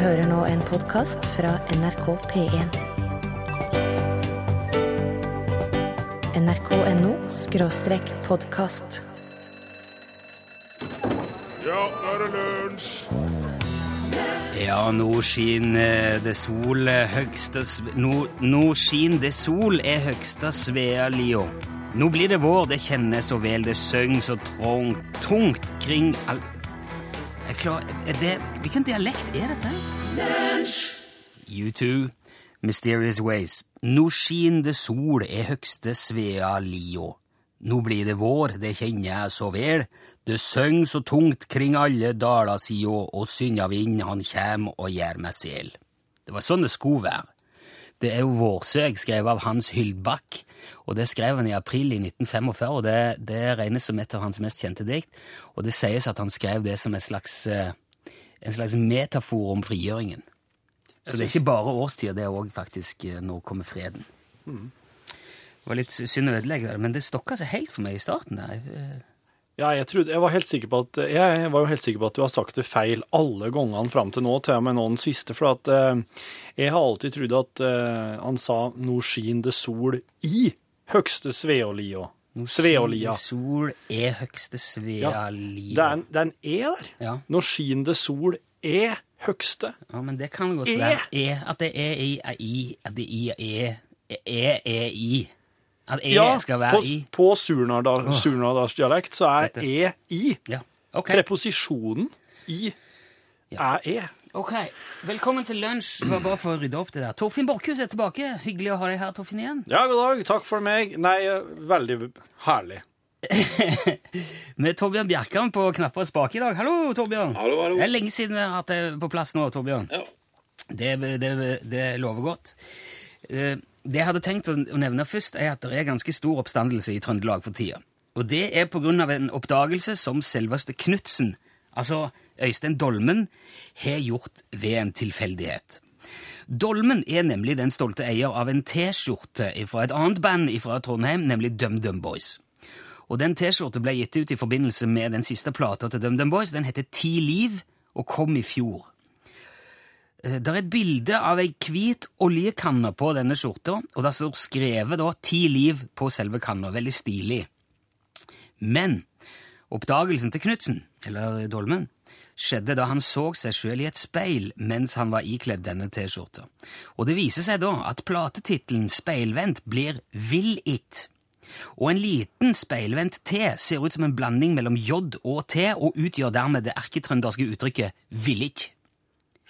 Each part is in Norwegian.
hører nå en podkast fra NRK P1. nrk.no skråstrek podkast. Ja, nå er det lunsj! Ja, nå skinner det sol eh, høgste Nå, nå skinner det sol er høgste svea lio. Nå blir det vår, det kjennes så vel, det søng så trong, tungt kring all... Klar, det, hvilken dialekt er dette? U2, Mysterious Ways. Nå skin sol er høgste svea lio. Nå blir det vår, det kjenner jeg så vel. Det søng så tungt kring alle daler sida, og Synjavind han kjem og gjør meg sel. Det var sånn det skulle. Det er jo Vårsøg, skrevet av Hans Hyldbakk, og det skrev han i april i 1945, og det, det regnes som et av hans mest kjente dikt, og det sies at han skrev det som en slags, eh, en slags metafor om frigjøringen. Så det er ikke bare årstider, det er òg faktisk eh, Nå kommer freden. Det var litt synd å ødelegge det, men det stokka seg helt for meg i starten. der. Ja, jeg, trodde, jeg, var helt sikker på at, jeg var jo helt sikker på at du har sagt det feil alle gangene fram til nå, til og med nå den siste. For at eh, jeg har alltid trodd at eh, han sa 'no skin det sol i høgste sveolia'. No sveolia. Sol er høgste svealia. Ja, Det er en, det er en E der. Ja. 'Nå skin det sol er høgste'. ja, men det kan godt E. være e, at det er i, er i, at det i er e, er i. At e Ja, skal på, være i. på surnadal- surnadalsdialekt så er Dette. E i. Ja, ok. Preposisjonen i er E. Ok, Velkommen til lunsj. Det var bare for å rydde opp det der. Torfinn Borchhus er tilbake. Hyggelig å ha deg her, Torfinn, igjen. Ja, god dag. Takk for meg. Nei, veldig herlig. Med Torbjørn Bjerkan på knapper og spake i dag. Hallo, Torbjørn. Hallo, hallo. Det er lenge siden vi har hatt deg på plass nå, Torbjørn. Ja. Det, det, det lover godt. Eh, Det jeg hadde tenkt å nevne først, er at det er ganske stor oppstandelse i Trøndelag for tida. Og det er på grunn av en oppdagelse som selveste Knutsen, altså Øystein Dolmen, har gjort ved en tilfeldighet. Dolmen er nemlig den stolte eier av en T-skjorte fra et annet band fra Trondheim, nemlig DumDum Boys. Og den T-skjorta ble gitt ut i forbindelse med den siste plata til DumDum Boys. Den heter Ti liv og kom i fjor. Eh, Det er et bilde av ei hvit oljekanne på denne skjorta, og det står skrevet da 'Ti liv' på selve kanna. Veldig stilig. Men oppdagelsen til Knutsen, eller Dolmen, skjedde da han så seg sjøl i et speil mens han var ikledd denne T-skjorta. Og det viser seg da at platetittelen Speilvendt blir Will It. Og en liten speilvendt T ser ut som en blanding mellom J og T, og utgjør dermed det erketrønderske uttrykket vil ikk.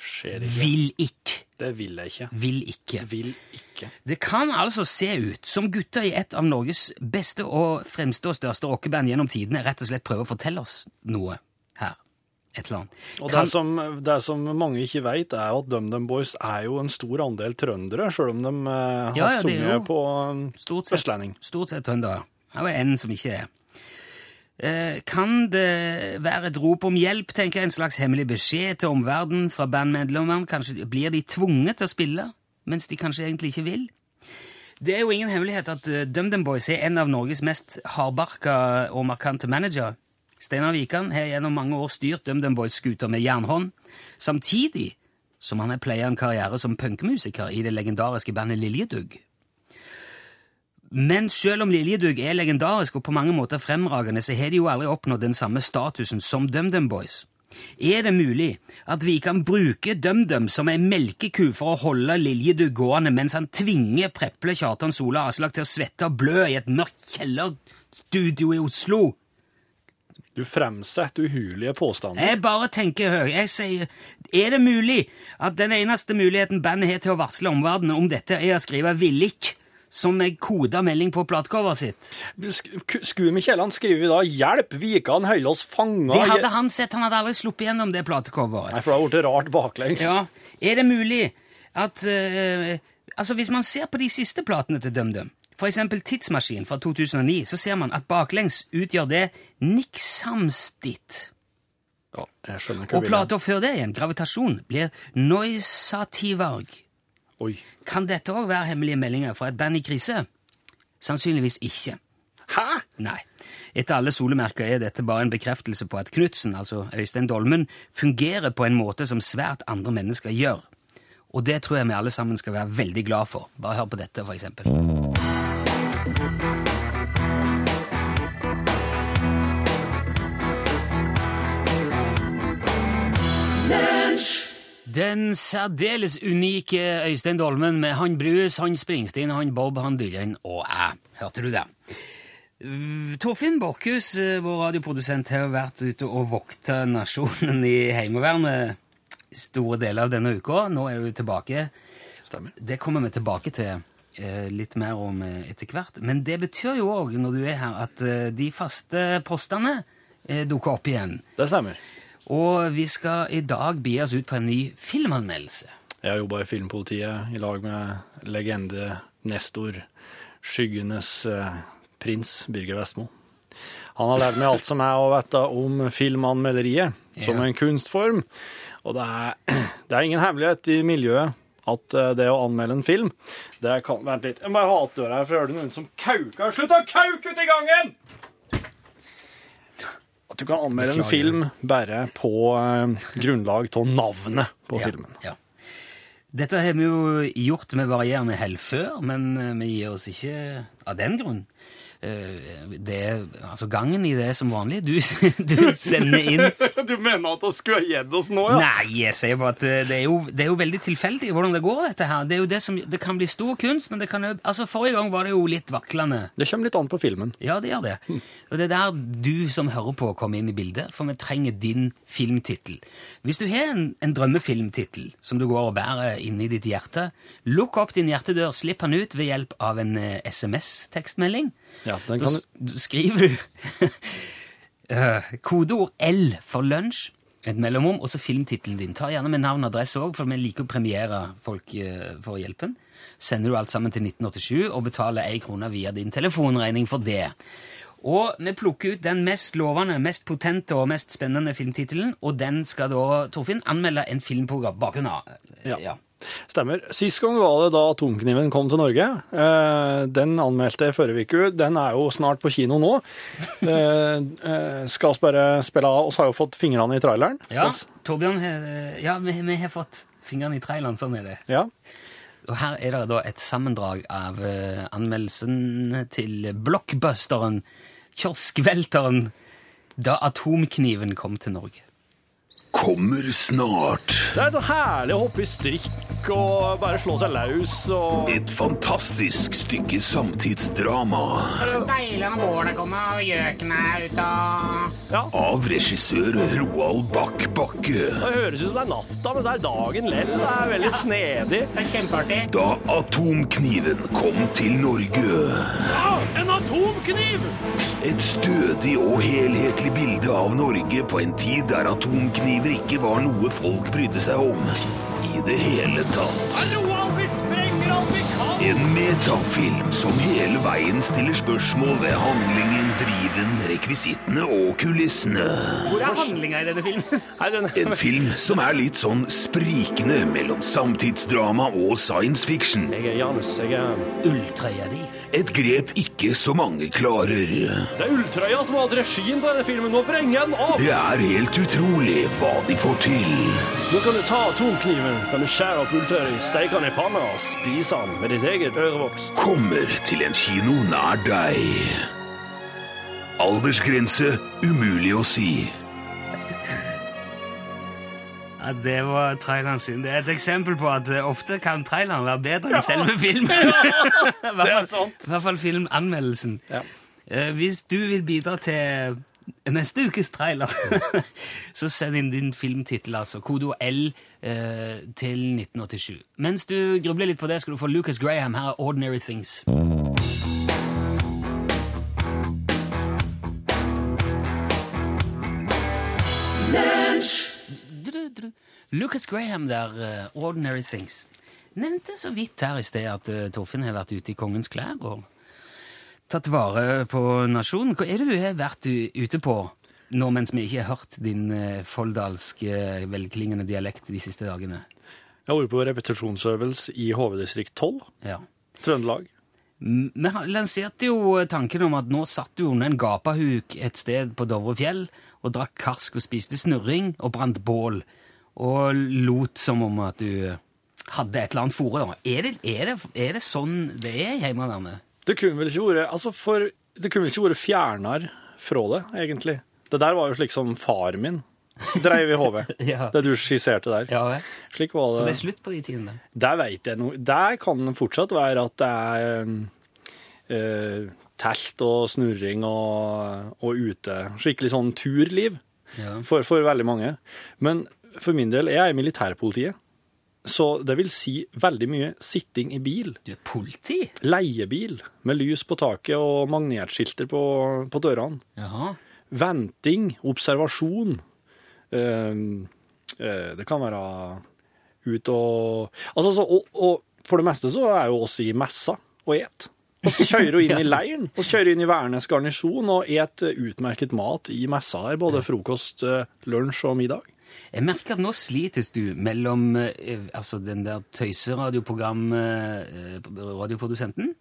Skjer ikke. Vil ikke. Det vil jeg ikke. Vil ikke. Vil ikke. Det kan altså se ut som gutta i et av Norges beste og fremste og største rockeband gjennom tidene rett og slett prøver å fortelle oss noe her. Et eller annet. Og Kan- det som, det som mange ikke vet, er at DumDum Boys er jo en stor andel trøndere, sjøl om de eh, har Ja, ja, jo sunget på um, Stort sett, vestlending. stort sett trøndere. Her er en som ikke er. Eh, kan det være et rop om hjelp, tenker jeg, en slags hemmelig beskjed til omverdenen fra bandmedlemmene? Kanskje blir de tvunget til å spille, mens de kanskje egentlig ikke vil? Det er jo ingen hemmelighet at uh, DumDum Boys er en av Norges mest hardbarka og markante manager. Steinar Wikan har gjennom mange år styrt DumDum Boys-skuter med jernhånd, samtidig som han har pleiet en karriere som punkmusiker i det legendariske bandet Liljedugg. Men selv om Liljedug er legendarisk og på mange måter fremragende, så har de jo aldri oppnådd den samme statusen som DumDum Boys. Er det mulig at vi kan bruke DumDum som en melkeku for å holde Liljedug gående, mens han tvinger Preple Kjartan Sola Aslak til å svette og blø i et mørkt kjellerstudio i Oslo? Du fremsetter uhulige påstander. Jeg bare tenker høy. Jeg sier, er det mulig at den eneste muligheten bandet har til å varsle omverdenen om dette, er å skrive 'villik' som en koda melding på platecoveret sitt? Sk- Skulle Kjelland skriver da 'Hjelp, Vikan holder oss fanga'? Det hadde han sett. Han hadde aldri sluppet gjennom det platecoveret. Nei, for det har blitt rart baklengs. Ja, Er det mulig at uh, Altså, hvis man ser på de siste platene til DumDum, eksempel Tidsmaskin fra 2009, så ser man at baklengs utgjør det niksamstitt. Ja, jeg skjønner hva Og plata før det igjen, Gravitasjon, blir Noisativarg. Oi. Kan dette òg være hemmelige meldinger fra et band i krise? Sannsynligvis ikke. Hæ? Nei. Etter alle solemerker er dette bare en bekreftelse på at Knutsen, altså Øystein Dolmen, fungerer på en måte som svært andre mennesker gjør. Og det tror jeg vi alle sammen skal være veldig glad for. Bare hør på dette, for eksempel. Den særdeles unike Øystein Dolmen med han brus, han Springsteen, han Bob, han Dylan og jeg. Hørte du det? Torfinn Borchhus, uh, vår radioprodusent, har vært ute og vokta nasjonen i Heimevernet store deler av denne uka. Nå er du tilbake. Stemmer. Det kommer vi tilbake til eh, litt mer om eh, etter hvert. Men det betyr jo òg, når du er her, at eh, de faste postene eh, dukker opp igjen. Det stemmer. Og vi skal i dag bie oss ut på en ny filmanmeldelse. Jeg har jobba i Filmpolitiet i lag med legende Nestor, skyggenes eh, prins Birger Vestmo. Han har lært meg alt som er å vite om filmanmelderiet som Ja. en kunstform. Og det er, det er ingen hemmelighet i miljøet at eh, det å anmelde en film det kan, Vent litt, jeg må bare ha att døra her, for jeg hører noen som kauker. Slutt å kauke ute i gangen! At du kan anmelde en film bare på eh, grunnlag av navnet på Ja, filmen. Ja. Dette har vi jo gjort med varierende hell før, men eh, vi gir oss ikke av den grunn. Eh, Det altså Gangen i det er som vanlig. Du, du sender inn Du mener at vi skulle ha gitt oss nå, Nei, jeg sier bare at eh, det er, jo, det er jo veldig tilfeldig hvordan det går, dette her. Det er jo det som, det kan bli stor kunst, men det kan jo Altså, Forrige gang var det jo litt vaklende. Det kommer litt an på filmen. Ja, det gjør det. Og det er der du som hører på, kommer inn i bildet, for vi trenger din filmtittel. Hvis du har en, en drømmefilmtittel som du går og bærer inni ditt hjerte, lukk opp din hjertedør, slipp han ut ved hjelp av en eh, SMS-tekstmelding. Ja, den kan du skriver du eh, kodeord L for lunsj, et mellomrom, og så filmtittelen din. Ta gjerne med navn og adresse òg, for vi liker å premiere folk eh, for hjelpen. Sender du alt sammen til 1987 og betaler ei krone via din telefonregning for det. Og vi plukker ut den mest lovende, mest potente og mest spennende filmtittelen, og den skal da Torfinn anmelde en film på bakgrunn av. Ja. Ja. Stemmer. Sist gang var det da atomkniven kom til Norge. Eh, den anmeldte jeg forrige uke. Den er jo snart på kino nå. Eh, eh, skal bare spille av. Vi har jo fått fingrene i traileren. Ja, Torbjørn, ja, vi, vi har fått fingrene i traileren, sånn er det. Ja. Og her er det da et sammendrag av anmeldelsen til blockbusteren, kioskvelteren, da atomkniven kom til Norge. Kommer snart. Det er så herlig å hoppe i strikk og bare slå seg løs og Et fantastisk stykke samtidsdrama Deilig når våren kommer og gjøken er ute og av regissør Roald Bakk Bakke. Det høres ut som det er natta, men så er dagen lell. Det er veldig snedig. Det er kjempeartig. Da atomkniven kom til Norge. en atomkniv! Et stødig og helhetlig bilde av Norge på en tid der atomkniver ikke var noe folk brydde seg om. I det hele tatt. Roald, En metafilm som hele veien stiller spørsmål ved handlingen, driven, rekvisittene og kulissene. Hvor er handlinga i denne filmen? En film som er litt sånn sprikende mellom samtidsdrama og science fiction. Jeg er Janus. Jeg er Ulltrøya di. Et grep ikke så mange klarer. Det er Ulltrøya som har hatt regien på denne filmen. Nå vrenger jeg den av! Det er helt utrolig hva de får til. Nå kan du ta atomkniven, kan du skjære opp ulltrøya, steike den i panna og spise den med ditt eget ørevoks. Kommer til en kino nær deg. Aldersgrense umulig å si. Ja, Det var traileren sin. Det er et eksempel på at eh, ofte kan traileren være bedre enn selve filmen. I hvert fall- sant. I hvert fall filmanmeldelsen. Ja. Eh, hvis du vil bidra til neste ukes trailer, så send inn din filmtittel, altså. Kodo L eh, til 1987. Mens du grubler litt på det, skal du få Lucas Graham her, Ordinary Things. Lucas Graham der, eh, Ordinary Things. Nevnte så vidt her i sted at eh, Torfinn har vært ute i kongens klær og tatt vare på nasjonen. Hva er det du har vært ute på nå mens vi ikke har hørt din eh, folldalske, velklingende dialekt de siste dagene? Jeg har vært på repetisjonsøvelse i HV-distrikt 12, Ja. Trøndelag. Vi lanserte jo tanken om at nå satt du under en gapahuk et sted på Dovrefjell og drakk karsk og spiste snurring og brant bål og lot som om at du hadde et eller annet fore. Er det, er, er det sånn det er i Heimevernet? Det kunne vel ikke vært altså for, Det kunne vel ikke vært fjernar fra det, egentlig. Det der var jo slik som far min dreiv i hodet. Ja. Det du skisserte der. Ja vel. Slik var Så det det. er slutt på de tidene? Der veit jeg noe. Der kan det fortsatt være at det er eh, telt og snurring og, og ute. Skikkelig sånn turliv Ja. for, for veldig mange. Men for min del, jeg er i militærpolitiet. Så det vil si veldig mye sitting i bil. Du er politi? Leiebil med lys på taket og magnetskilter på, på dørene. Jaha. Venting, observasjon. Eh, eh, det kan være ut og Altså, så, og, og for det meste så er jo oss i messa og et. Og så kjører hun inn i leiren, og så kjører inn i Værnes garnison og et utmerket mat i messa der. Både frokost, eh, lunsj og middag. Jeg merker at nå slites du mellom eh, altså den der tøyseradioprogram-radioprodusenten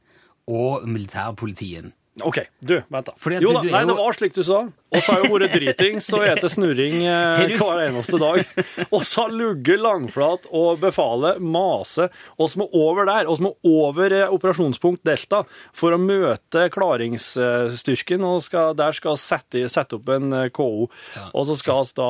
og militærpolitien. OK, du, vent da. Fordi Jo da, du nei, jo- det var slik du sa. Oss har jo vært dritings og spist snurring eh, hver eneste dag. Oss har ligget langflat og befalet mase. Oss må over der. Oss må over eh, operasjonspunkt Delta for å møte klaringsstyrken. Og skal, der skal vi sette, sette opp en eh, KO. Og så skal, da,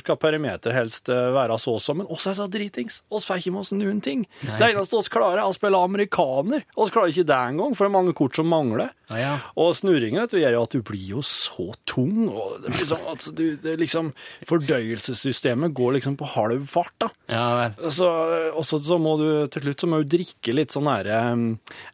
skal perimeter helst eh, være så som. så. Men oss er så dritings. Oss får ikke med oss noen ting. Nei. Det eneste oss klarer, er å spille amerikaner. Oss klarer ikke det engang, for det er mange kort som mangler. Ja, ja. Og snurringa gjør jo at du blir jo så tung. og det blir sånn at du, det liksom, Fordøyelsessystemet går liksom på halv fart. da. ja vel. Så, og så, må du til slutt så må du drikke litt sånn nære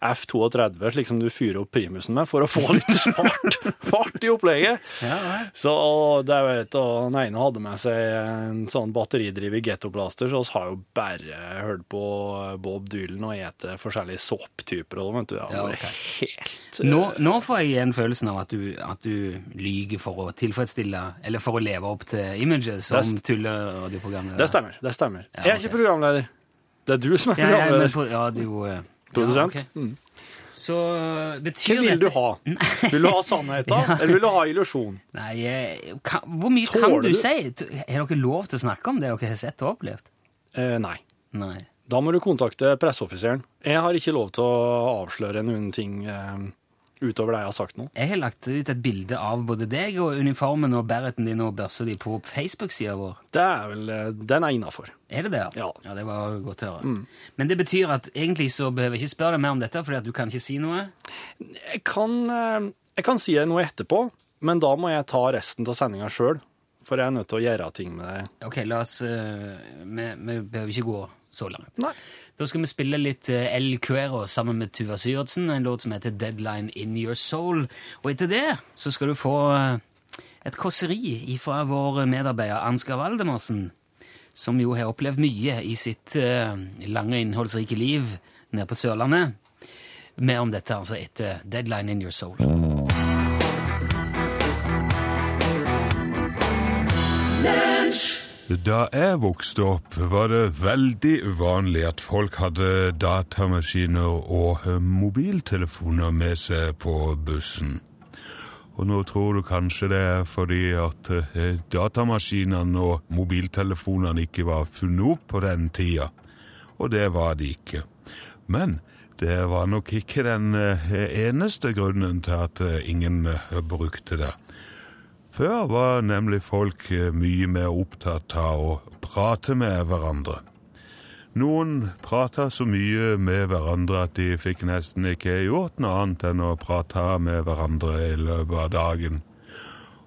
F32, slik som du fyrer opp primusen med, for å få litt fart, fart i opplegget. Ja, vel. Så og det vet, og Den ene hadde med seg en sånn batteridrivet gettoplaster, så vi har jo bare hørt på Bob Dylan og ete forskjellige sopptyper. og vet du, Ja, okay. helt Nå, nå får jeg igjen følelsen av at du, at du lyger for å tilfredsstille, eller for å leve opp til imaget som tulleradioprogrammet. Det stemmer. det stemmer. Ja, Jeg er ikke programleder. Det er du som er Ja, ja, men programleder. ja, du eh, Produsent. Ja, ok. Mm. Så betyr Hva vil du ha? Vil du ha sannheten, eller vil du ha illusjon? Nei, eh, kan, hvor mye kan du du- si? Har dere lov til å snakke om det dere har sett og opplevd? Eh, nei. Nei. Da må du kontakte presseoffiseren. Jeg har ikke lov til å avsløre noen ting eh, utover det jeg har sagt nå. Jeg har lagt ut et bilde av både deg og uniformen og bereten din og børsa di på Facebook-sida vår. Det er vel, eh, Den er innafor. Er det det? Ja. ja. det var godt å høre. Men det betyr at egentlig så behøver jeg ikke spørre deg mer om dette, fordi at du kan ikke si noe? Jeg kan, eh, jeg kan si noe etterpå, men da må jeg ta resten av sendinga sjøl. For jeg er nødt til å gjøre ting med det. Ok, la oss eh, vi behøver ikke gå så langt. Nei. Da skal vi spille litt eh, El Cuero sammen med Tuva Syvertsen, en låt som heter Deadline In Your Soul. Og etter det så skal du få eh, et kåseri fra vår medarbeider Ansgar Valdemarsen, som jo har opplevd mye i sitt eh, lange, innholdsrike liv nede på Sørlandet. Mer om dette altså etter Deadline In Your Soul. Da jeg vokste opp, var det veldig uvanlig at folk hadde datamaskiner og mobiltelefoner med seg på bussen. Og nå tror du kanskje det er fordi at eh, datamaskinene og mobiltelefonene ikke var funnet opp på den tida. Og det var de ikke. Men det var nok ikke den eh, eneste grunnen til at eh, ingen brukte det. Før var nemlig folk eh, mye mer opptatt av å prate med hverandre. Noen prata så mye med hverandre at de fikk nesten ikke gjort noe annet enn å prate med hverandre i løpet av dagen.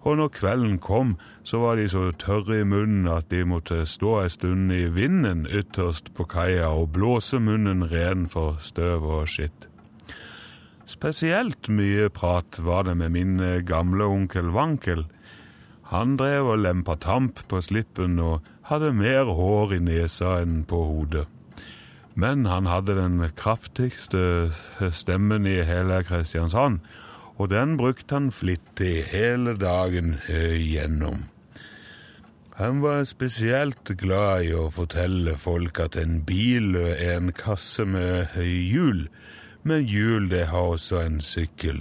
Og når kvelden kom, så var de så tørre i munnen at de måtte stå ei stund i vinden ytterst på kaia og blåse munnen ren for støv og skitt. Spesielt mye prat var det med min gamle onkel Wankel. Han drev og lempa tamp på slippen og hadde mer hår i nesa enn på hodet. Men han hadde den kraftigste stemmen i hele Kristiansand, og den brukte han flittig hele dagen igjennom. gjennom. Han var spesielt glad i å fortelle folk at en bil er en kasse med hjul, men hjul det har også en sykkel.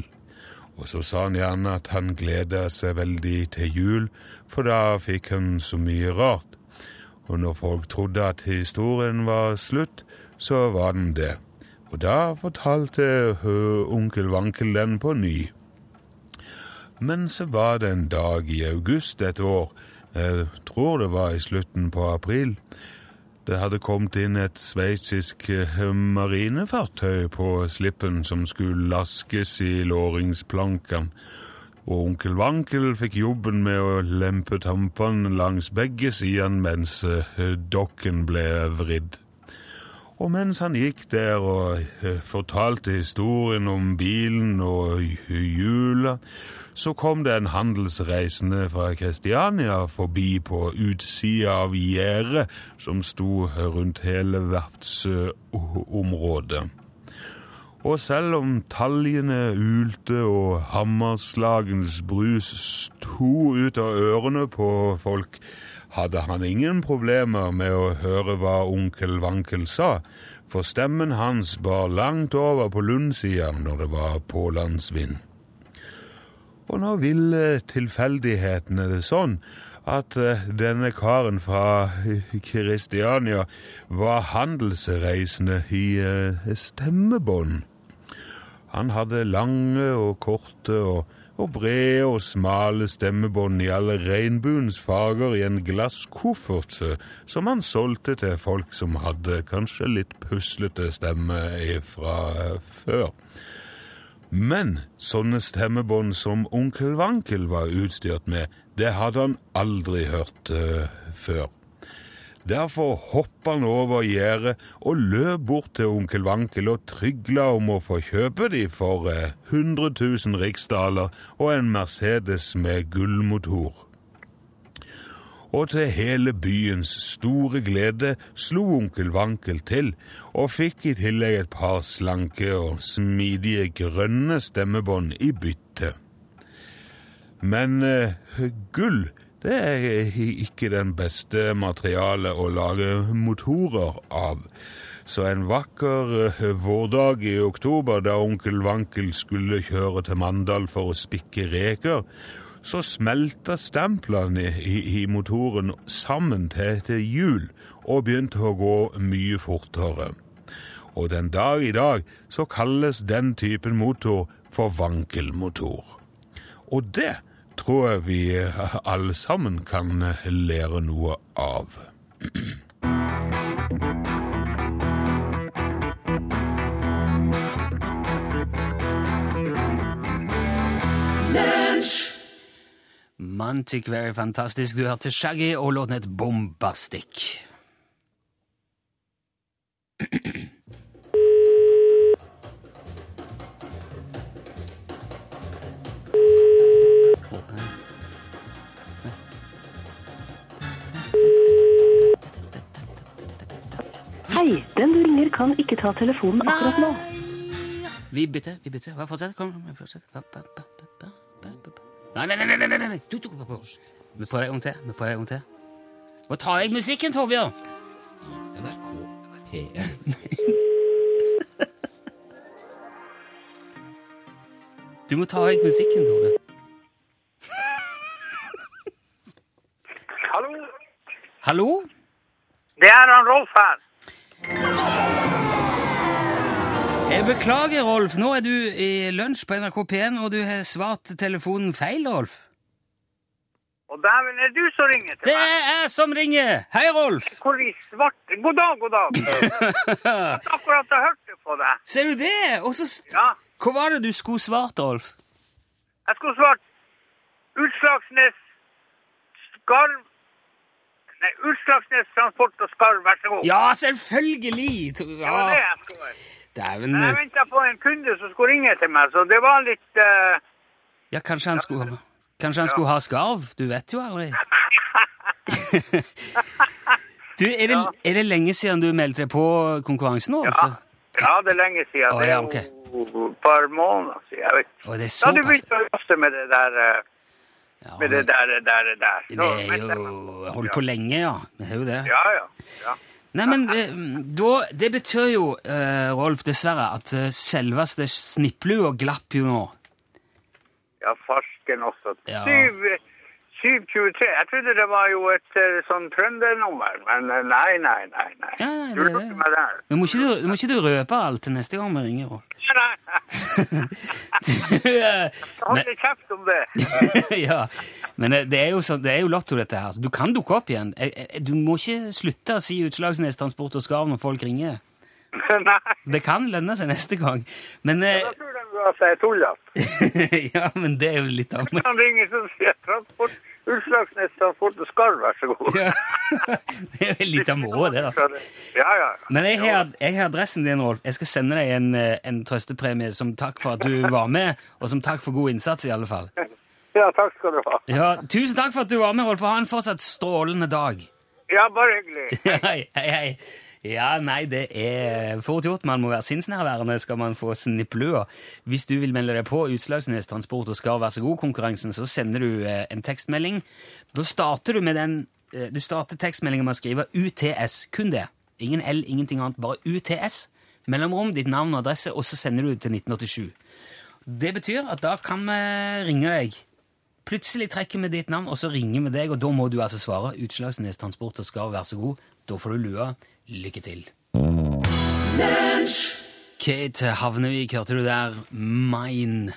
Og så sa han gjerne at han gleda seg veldig til jul, for da fikk han så mye rart. Og når folk trodde at historien var slutt, så var den det. Og da fortalte onkel Vankel den på ny. Men så var det en dag i august et år, jeg tror det var i slutten på april, det hadde kommet inn et sveitsisk eh, marinefartøy på slippen som skulle laskes i låringsplankene, og onkel Vankel fikk jobben med å lempe tampene langs begge sidene mens eh, dokken ble vridd. Og mens han gikk der og eh, fortalte historien om bilen og hjula, så kom det en handelsreisende fra Kristiania forbi på utsida av gjerdet som sto rundt hele verftsområdet. Og selv om taljene ulte og hammerslagens brus sto ut av ørene på folk, hadde han ingen problemer med å høre hva onkel Vankel sa, for stemmen hans bar langt over på Lundsida når det var pålandsvind. Og nå ville tilfeldighetene det sånn at eh, denne karen fra Kristiania var handelsreisende i eh, stemmebånd. Han hadde lange og korte og, og brede og smale stemmebånd i alle regnbuens farger i en glasskoffert eh, som han solgte til folk som hadde kanskje litt puslete stemme fra før. Men sånne stemmebånd som onkel Vankel var utstyrt med, det hadde han aldri hørt uh, før. Derfor hoppa han over gjerdet og løp bort til onkel Vankel og trygla om å få kjøpe de for uh, 100 000 riksdaler og en Mercedes med gullmotor og til hele byens store glede slo onkel Vankel til, og fikk i tillegg et par slanke og smidige grønne stemmebånd i bytte. Men uh, gull, det er ikke den beste materialet å lage motorer av. Så en vakker eh, vårdag i oktober, da onkel Vankel skulle kjøre til Mandal for å spikke reker, så smelta stemplene i, i, motoren sammen til et hjul og begynte å gå mye fortere. Og den dag i dag så kalles den typen motor for vankelmotor. Og det tror jeg vi alle sammen kan lære noe av. Mantic Very Fantastisk. Du hørte Shaggy og låten het Bombastic. Hei, den du ringer kan ikke ta telefonen akkurat nå. Vi bytter, vi bytter. Fortsett. Kom, fortsett. Nei, nei, nei, nei, nei, nei. Du, du, du, du. Vi prøver en gang til. Vi prøver en gang til. Nå tar jeg musikken, Torbjørn! NRK P1. Du må ta vekk musikken, Torbjørn. Hallo, Hallo? det er han Rolf her. Jeg beklager, Rolf. Nå er du i lunsj på NRK P1, og du har svart telefonen feil, Rolf. Og dæven, er du som ringer til meg? Det er jeg som ringer! Hei, Rolf! Hvor i svarte God dag, god dag. Jeg akkurat hørt på deg. Ser du det? Og så Ja, Hva var det du skulle svart, Rolf? jeg skulle svart Utslagsnes Skarv Nei, Utslagsnes Transport og Skarv, vær så god. Ja, selvfølgelig! Ja. Det var det jeg skulle. Dæven. Jeg venta på en kunde som skulle ringe til meg, så det var litt uh... Ja, kanskje han skulle Kanskje han skulle ha skarv? Du vet jo aldri. Du, er det, er det lenge siden du meldte deg på konkurransen? nå? Ja, ja det er lenge siden. Å, Det er jo et par måneder siden. Jeg vet. Oh, det er Da såpass. hadde du begynt å jobbe med det der, uh... Ja, med det der, der, der. Vi har jo holdt på lenge, ja. Vi har jo det. Ja, ja. ja. Nei, men eh, da, Det betyr jo, eh, Rolf, dessverre, at eh, selveste snipplua glapp jo nå. Ja, farsken også. Ja. Syv, 723. Jeg trodde det var jo et eh, sånn trøndernummer, men eh, nei, nei, nei. nei. Ja, Du det- lurte meg der. Men må ikke du, må ikke du røpe alt til neste gang vi ringer? Rolf? Nei, nei. Hold kjeft om det. ja, men eh, det er jo, så, det er jo lotto, dette her. Du kan dukke opp igjen. Du må ikke slutte å si Utslagsnes Transport og Skarv når folk ringer. nei. Det kan lønne seg neste gang. Men, eh, At jeg er tullete. ja, men det er jo litt av Han ringer så sier transport, Utslagsnes Transport og Skarv, vær så god. ja. Det er jo litt av moroa, det, da. Ja, ja. ja. Men jeg har, jeg har adressen din, Rolf. Jeg skal sende deg en, eh, en trøstepremie som takk for at du var med, og som takk for god innsats, i alle fall. Ja, takk skal du ha. Ja, tusen takk for at du var med, Rolf, ha en fortsatt strålende dag. Ja, bare hyggelig. Hei, hei, hei. Ja, nei, det er fort gjort. Man må være sinnsnærværende skal man få snipplua. Hvis du vil melde deg på Utslagsnes Transport og skal være så god-konkurransen, så sender du eh, en tekstmelding. Da starter du med den eh, Du starter tekstmeldingen med å skrive UTS. Kun det. Ingen L, ingenting annet. Bare UTS. Mellomrom, ditt navn og adresse, og så sender du det til 1987. Det betyr at da kan vi ringe deg. Plutselig trekker vi ditt navn, og så ringer vi deg, og da må du altså svare Utslagsnes Transport og skal være så god. Da får du lua. Lykke til. Kate Havnevik, hørte du der? Mine.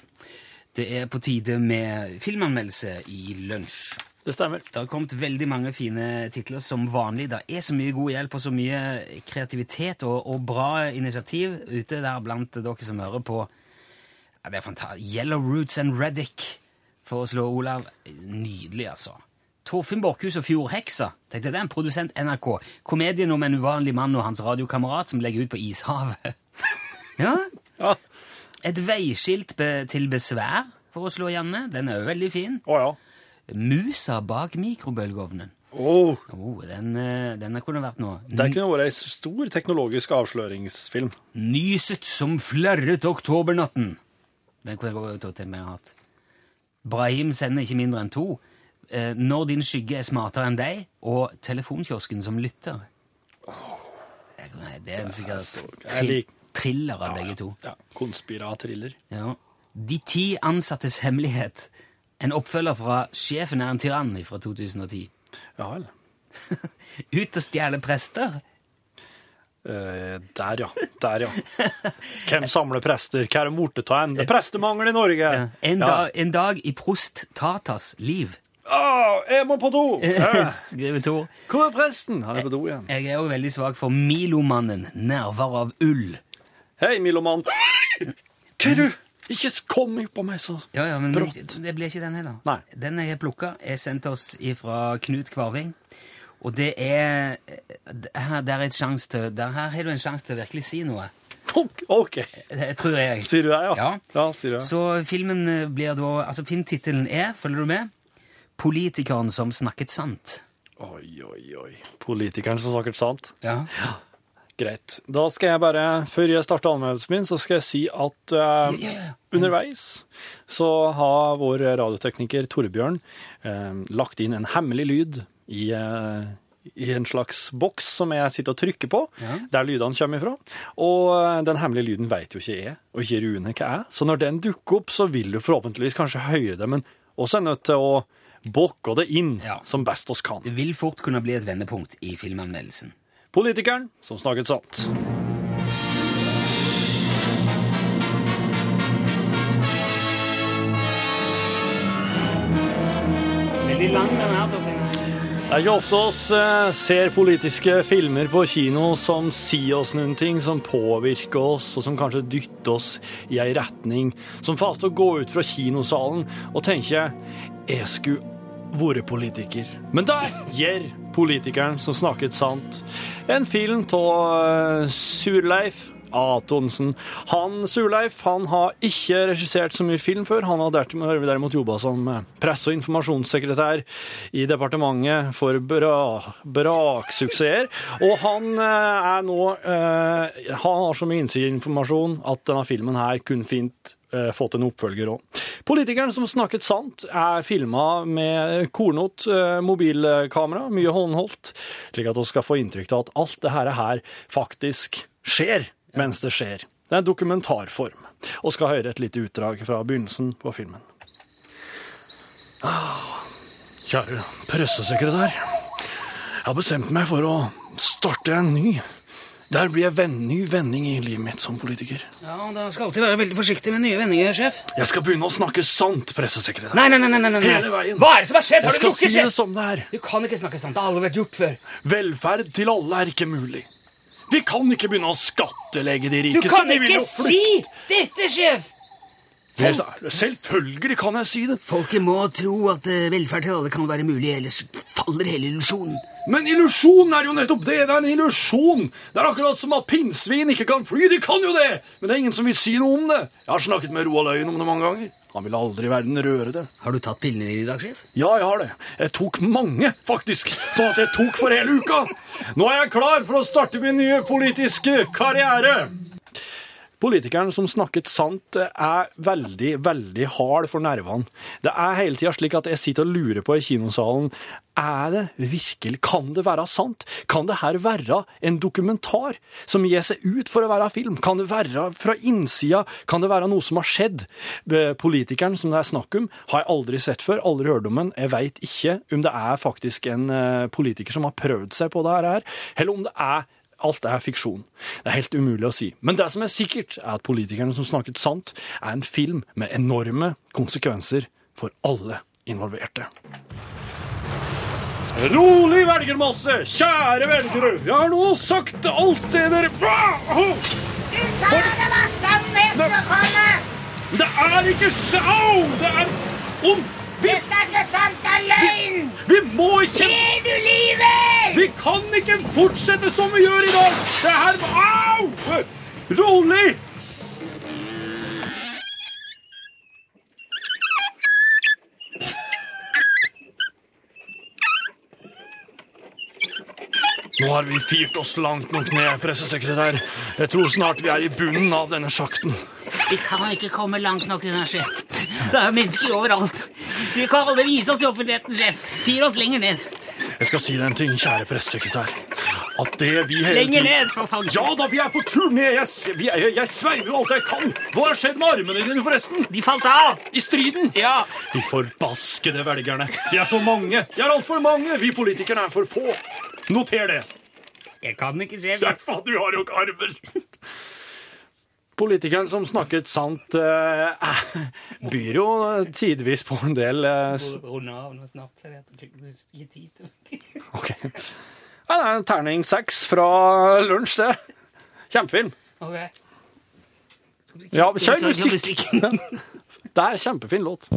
Det er på tide med filmanmeldelse i lunsj. Det stemmer. Det har kommet veldig mange fine titler som vanlig. Det er så mye god hjelp og så mye kreativitet og, og bra initiativ ute der blant dere som hører på. Ja, det er fantastisk. Yellow Roots and Reddick slå Olav. Nydelig, altså. Torfinn Borchhus og Fjordheksa. Tenkte, det er en produsent NRK. Komedien om en uvanlig mann og hans radiokamerat som legger ut på ishavet. ja. Ja. Et veiskilt be til besvær for å slå Janne. Den er jo veldig fin. Å ja. Musa bak mikrobølgeovnen. Oh, Oh, den, eh, den kunne vært noe. det kunne vært ei stor teknologisk avsløringsfilm. Nyset som flerret oktobernatten. Den kunne jeg gått til med hatt. Brahim sender ikke mindre enn to. Eh, Når din skygge er smartere enn deg, og Telefonkiosken som lytter. Det er en sikkert tri thriller av begge to. Ja, Konspiratriller. Ja. De ti ansattes hemmelighet. En oppfølger fra Sjefen er en tyrann fra 2010. Ja vel. Ut og stjele prester. Uh, der, ja. Der, ja. Hvem samler prester? Hva er det borte ta en? Det er prestemangel i Norge! Ja. En, dag, en dag i prost Tatas liv. Å, jeg må på do! Eh, Skriver Tor. Hvor er presten? Han er på do igjen. Jeg er òg veldig svak for Milomannen, nerver av ull. Hei, Miloman. Hva er du? Ikke kom på meg så Ja, ja, men Brått. det blir ikke den heller. Nei. Den jeg har plukka, er sendt oss fra Knut Kvarving. Og det er Her, der er et sjans til, der, her har du en sjanse til å virkelig si noe. Ok, ok. Det tror jeg. Sier du det, ja? Ja. ja sier du det. Så filmen eh, blir da Altså, filmtittelen er, følger du med? 'Politikeren som snakket sant'. Oi, oi, oi. Politikeren som snakket sant. Ja. Greit. Da skal jeg bare, før jeg starter anmeldelsen min, så skal jeg si at uh, yeah, yeah, yeah. underveis så har vår radiotekniker Torbjørn uh, lagt inn en hemmelig lyd i, uh, i en slags boks som jeg sitter og trykker på, Ja. der lydene kommer ifra. Og eh, den hemmelige lyden vet jo ikke jeg, og ikke Rune hva er. Så når den dukker opp, så vil du forhåpentligvis kanskje høre det, men også er nødt til å bokke det inn Ja. som best oss kan. Det vil fort kunne bli et vendepunkt i filmanmeldelsen. Politikeren som snakket sant. Veldig lang, den her, Torfinn. Det er ikke ofte oss eh, ser politiske filmer på kino som sier oss noen ting, som påvirker oss, og som kanskje dytter oss i ei retning, som får oss til å gå ut fra kinosalen og tenke jeg skulle vært politiker. Men der gjør politikeren som snakket sant. En film av Surleif Atonsen. Han Surleif han har ikke regissert så mye film før. Han har derimot jobba som eh, presse- og informasjonssekretær i departementet for bra, braksuksesser. Og han eh, er nå eh, Han har så mye innsideinformasjon at denne filmen her kunne fint fått en oppfølger òg. Politikeren som snakket sant, er filma med kornot mobilkamera, mye håndholdt, slik at vi skal få inntrykk av at alt det her faktisk skjer mens det skjer. Det er en dokumentarform. Og skal høre et lite utdrag fra begynnelsen på filmen. Ah, Kjære pressesekretær. Jeg har bestemt meg for å starte en ny. Der blir jeg venn, ny vending i livet mitt som politiker. Ja, Da skal alltid være veldig forsiktig med nye vendinger, sjef. Jeg skal begynne å snakke sant, pressesekretær. Nei, nei, nei, nei, nei, nei. Hele veien. Hva er det som har skjedd? Jeg Har du skal drukket, si det som det er. Du kan ikke snakke sant. Det har aldri vært gjort før. Velferd til alle er ikke mulig. Vi kan ikke begynne å skattelegge de Du kan ikke si dette, sjef! Selvfølgelig kan jeg si det. Folket må tro at eh, velferd til alle kan være mulig, ellers faller hele illusjonen. Men illusjon er jo nettopp det. Det er en illusjon. Det er akkurat som at pinnsvin ikke kan fly. De kan jo det! Men det er ingen som vil si noe om det. Jeg har snakket med Roald Øyen om det mange ganger. Han vil aldri i verden røre det. Har du tatt pillene dine i dag, sjef? Ja, jeg har det. Jeg tok mange, faktisk. Sånn at jeg tok for hele uka. Nå er jeg klar for å starte min nye politiske karriere. Politikeren som snakket sant, er veldig, veldig hard for nervene. Det er hele tida slik at jeg sitter og lurer på i kinosalen er det virkelig, kan det være sant? Kan det her være en dokumentar som gir seg ut for å være film? Kan det være fra innsida? Kan det være noe som har skjedd? Eh, Politikeren som det er snakk om, har jeg aldri sett før, aldri hørt om den. Jeg veit ikke om det er faktisk en eh, politiker som har prøvd seg på det her, eller om det er Alt er fiksjon. Det er helt umulig å si. Men det som er sikkert, er at politikerne som snakket sant, er en film med enorme konsekvenser for alle involverte. Rolig, velgermasse! Kjære velgere! Jeg har nå sagt alt det dere Du sa det var sannheten å komme! Det er ikke sj- Au! Det er om... Dette er ikke sant, det er løgn! Vi, vi må ikke Ser du livet? Vi kan ikke fortsette som vi gjør i dag! Det her Au! Rolig! Nå har vi firt oss langt nok ned, pressesekretær. Jeg tror snart vi er i bunnen av denne sjakten. Vi kan ikke komme langt nok unna, sjef. Det er mennesker overalt. Vi kan aldri vise oss i offentligheten, sjef. Fyr oss lenger ned. Jeg skal si deg en ting, kjære pressesekretær. At det vi hele Lenger ned, for faen. Ja da, vi er på tur ned. Jeg, jeg, jeg sveiver jo alt jeg kan. Hva har skjedd med armene dine, forresten? De falt av. I striden? Ja. De forbaskede velgerne. De er så mange. De er altfor mange. Vi politikerne er for få. Noter det. Jeg kan ikke, sjef. Ja, faen, du har jo ikke armer. Politikeren som snakket sant, eh, byr jo tidvis på en del eh, Runde av nå snart. gir tid til Ok. Ja, det er en terning seks fra lunsj, det. Kjempefilm. Ok. Ja, kjør musikk. Det er kjempefin låt.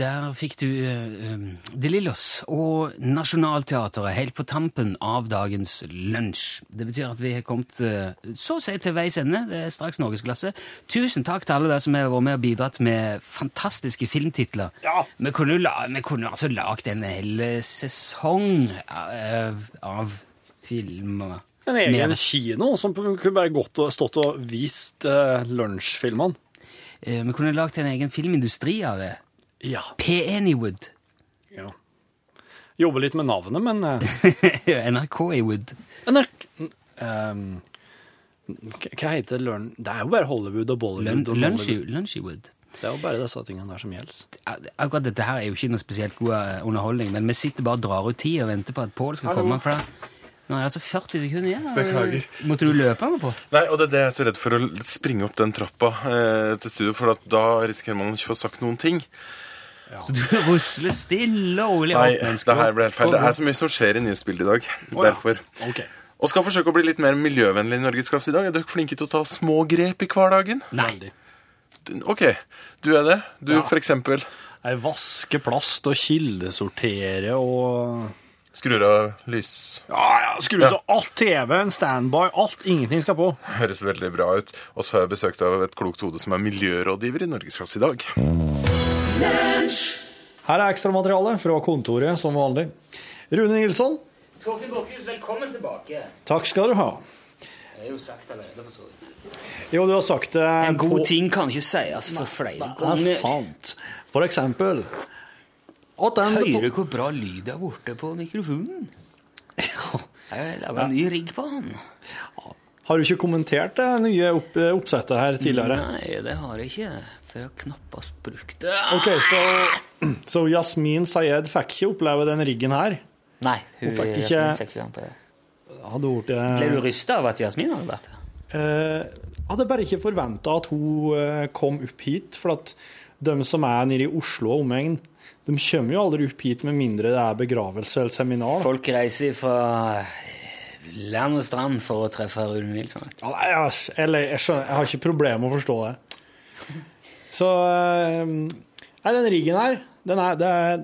Der fikk du uh, De Lillos og Nationaltheatret helt på tampen av dagens lunsj. Det betyr at vi har kommet uh, så å si til veis ende. Det er straks Norgesklasse. Tusen takk til alle dere som har vært med og bidratt med fantastiske filmtitler. Ja. Vi kunne jo altså lagd en hel sesong av, av filmer. En egen kino som kunne bare gått og stått og vist uh, lunsjfilmene. Vi kunne lagd en egen filmindustri av det. Ja. P. Anywood. ja. Jobber litt med navnet, men uh, NRK Ewood. NRK um, Hva heter? Lørn- Det er jo bare Hollywood og Bollywood. Lunchywood. Det er jo bare disse tingene der som gjelder. Akkurat dette her er jo ikke noe spesielt god eh, underholdning, men vi sitter bare og drar ut tid og venter på at Pål skal Hallo. komme. For nå er det altså 40 sekunder igjen. Beklager. Måtte du løpe med på? Nei, og det er det jeg er så redd for å springe opp den trappa eh, til studio, for at da risikerer man ikke å få sagt noen ting. Så du rusler stille og rolig Nei, opp. mens det her ble helt feil. Det er så mye som skjer i nyhetsbildet i dag. ja. Derfor. Ok. Og skal forsøke å bli litt mer miljøvennlig i norgesklasse i dag. Er dere flinke til å ta små grep i hverdagen? Nei. OK, du er det. Du, Ja. for eksempel, Jeg vasker plast og kildesorterer og skrur av lys. Ja, ja, skru ut av alt TV, en standby, alt. Ingenting skal på. Høres veldig bra ut. Og så får jeg besøkt av et klokt hode som er miljørådgiver i Norgesklasse i dag. Her er ekstramateriale fra kontoret, som vanlig. Rune Nilsson, Torfinn Borchhus, velkommen tilbake. takk skal du ha. Jeg har jo sagt allerede, for så vidt. Jo, du har sagt det En god på- ting kan ikke sies for flere Det er sant. For eksempel den Hører du hvor bra lyd det er borte på mikrofonen? Ja. Jeg har laga en ny rigg på den. Har du ikke kommentert det nye opp, oppsettet her tidligere? Nei, det har jeg ikke. For å knappast brukt det. Ok, så, så Yasmin Sayed fikk ikke oppleve den riggen her? Nei, hun, Hun fikk ikke- fikk ikke på det. Hadde det. Ble du rysta av at Jasmin hadde vært her? eh, Hadde bare ikke forventa at hun eh, kom opp hit. For at de som er nede i Oslo og omegn, de kommer jo aldri opp hit med mindre det er begravelse eller seminar. Folk reiser fra land og strand for å treffe Rune Nilsson. Ja, jeg, eller, jeg, skjønner, jeg har ikke problemer med å forstå det. Så eh, Nei, den riggen her, den er, det er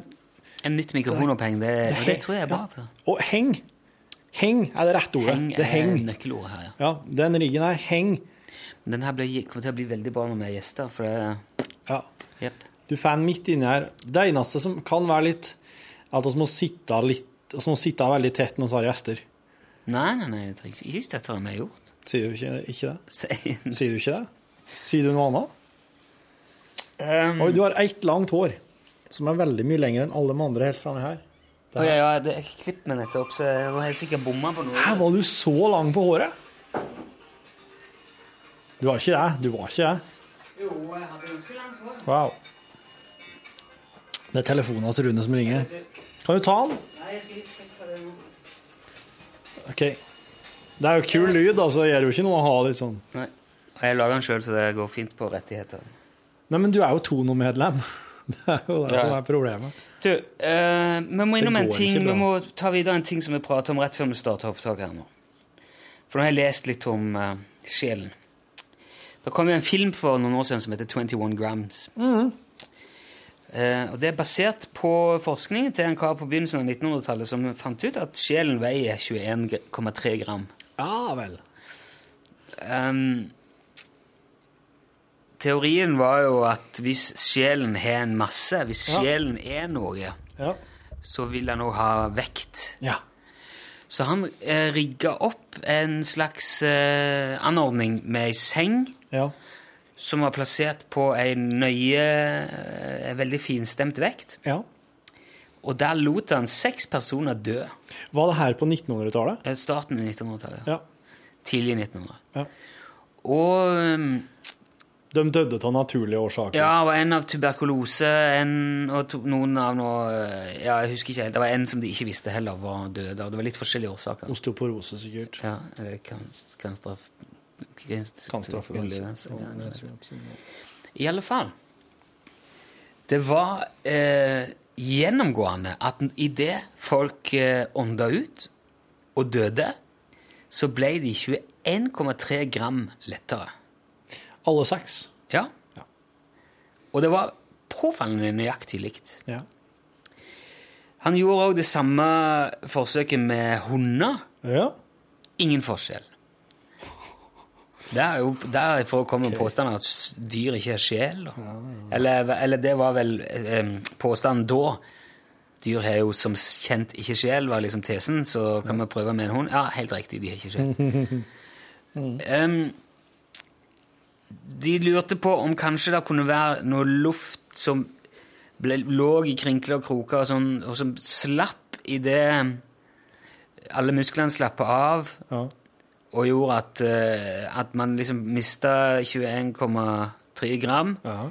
En nytt mikrofonoppheng, det, det, det tror jeg er bra. Ja. Og heng. Heng er det rette ordet. Heng det er heng. nøkkelordet her, ja. Ja, den riggen her, heng. Den her kommer til å bli veldig bra når vi er gjester, for det Ja. Yep. Du får den midt inni her. Det eneste som kan være litt At vi må sitte litt Vi må sitte veldig tett når vi har gjester. Nei, nei, nei, ikke ikke tettere enn vi gjort. Sier du ikke, ikke det? Sier du ikke det? Sier du noe annet? Um, Oi, du har ett langt hår, som er veldig mye lengre enn alle de andre helt framme her. Å, ja, ja, det, jeg klippet meg nettopp, så jeg var helt sikkert bomma på noe. Her var du så lang på håret? Du var ikke det. Du var ikke det. Jo, jeg hadde ganske langt hår. Wow. Det er telefonen hans Rune som ringer. Kan du ta den? Nei, jeg skal ikke ta det. OK. Det er jo kul lyd, altså. Det gjør jo ikke noe å ha litt sånn Nei. Jeg lager den sjøl, så det går fint på rettigheter. Nei, men du er jo Tono-medlem. Det er jo det Ja. som er problemet. Du, eh, vi må innom en ting, vi må ta videre en ting som vi prater om rett før vi starter opptak her nå. For nå har jeg lest litt om uh, sjelen. Det kom jo en film for noen år siden som heter 21 Grams. Eh, og Det er basert på forskning til en kar på begynnelsen av 1900-tallet som fant ut at sjelen veier 21,3 gram. Ja vel. Ehm, teorien var jo at hvis sjelen har en masse, hvis sjelen er noe, Ja. så vil den òg ha vekt. ja. Så han eh, rigga opp en slags eh, anordning med ei seng ja. som var plassert på ei nøye, eh, veldig finstemt vekt. ja. Og der lot han seks personer dø. Var det her på 1900-tallet? Eh, Starten i 1900-tallet. Ja. Tidlig 1900. ja. Og ehm, De døde av naturlige årsaker. Ja, det var en av tuberkulose, en, og to, noen av noe Ja, jeg husker ikke helt. Det var en som de ikke visste heller var død av. Det var litt forskjellige årsaker. Osteoporose, sikkert. Ja, eller kan, kan straff... Kan I alle fall. Det var eh, gjennomgående at idet folk eh, ånda ut og døde, så ble de 21,3 gram lettere. Alle seks. Ja. Og det var påfallende nøyaktig likt. Ja. Han gjorde òg det samme forsøket med hunder. ja. Ingen forskjell. Det er jo derfor kommer påstanden at dyr ikke har sjel. Ja, Eller, eller det var vel eh, påstanden da. Dyr har jo som kjent ikke sjel, var liksom tesen. Så kan vi prøve med en hund. Ja, helt riktig, de har ikke sjel. Em, de lurte på om kanskje det kunne være noe luft som ble, lå i krinkler og kroker, og, sånn, og som slapp i det alle musklene slappet av, Ja. og gjorde at, eh, at man liksom mista 21,3 gram. ja.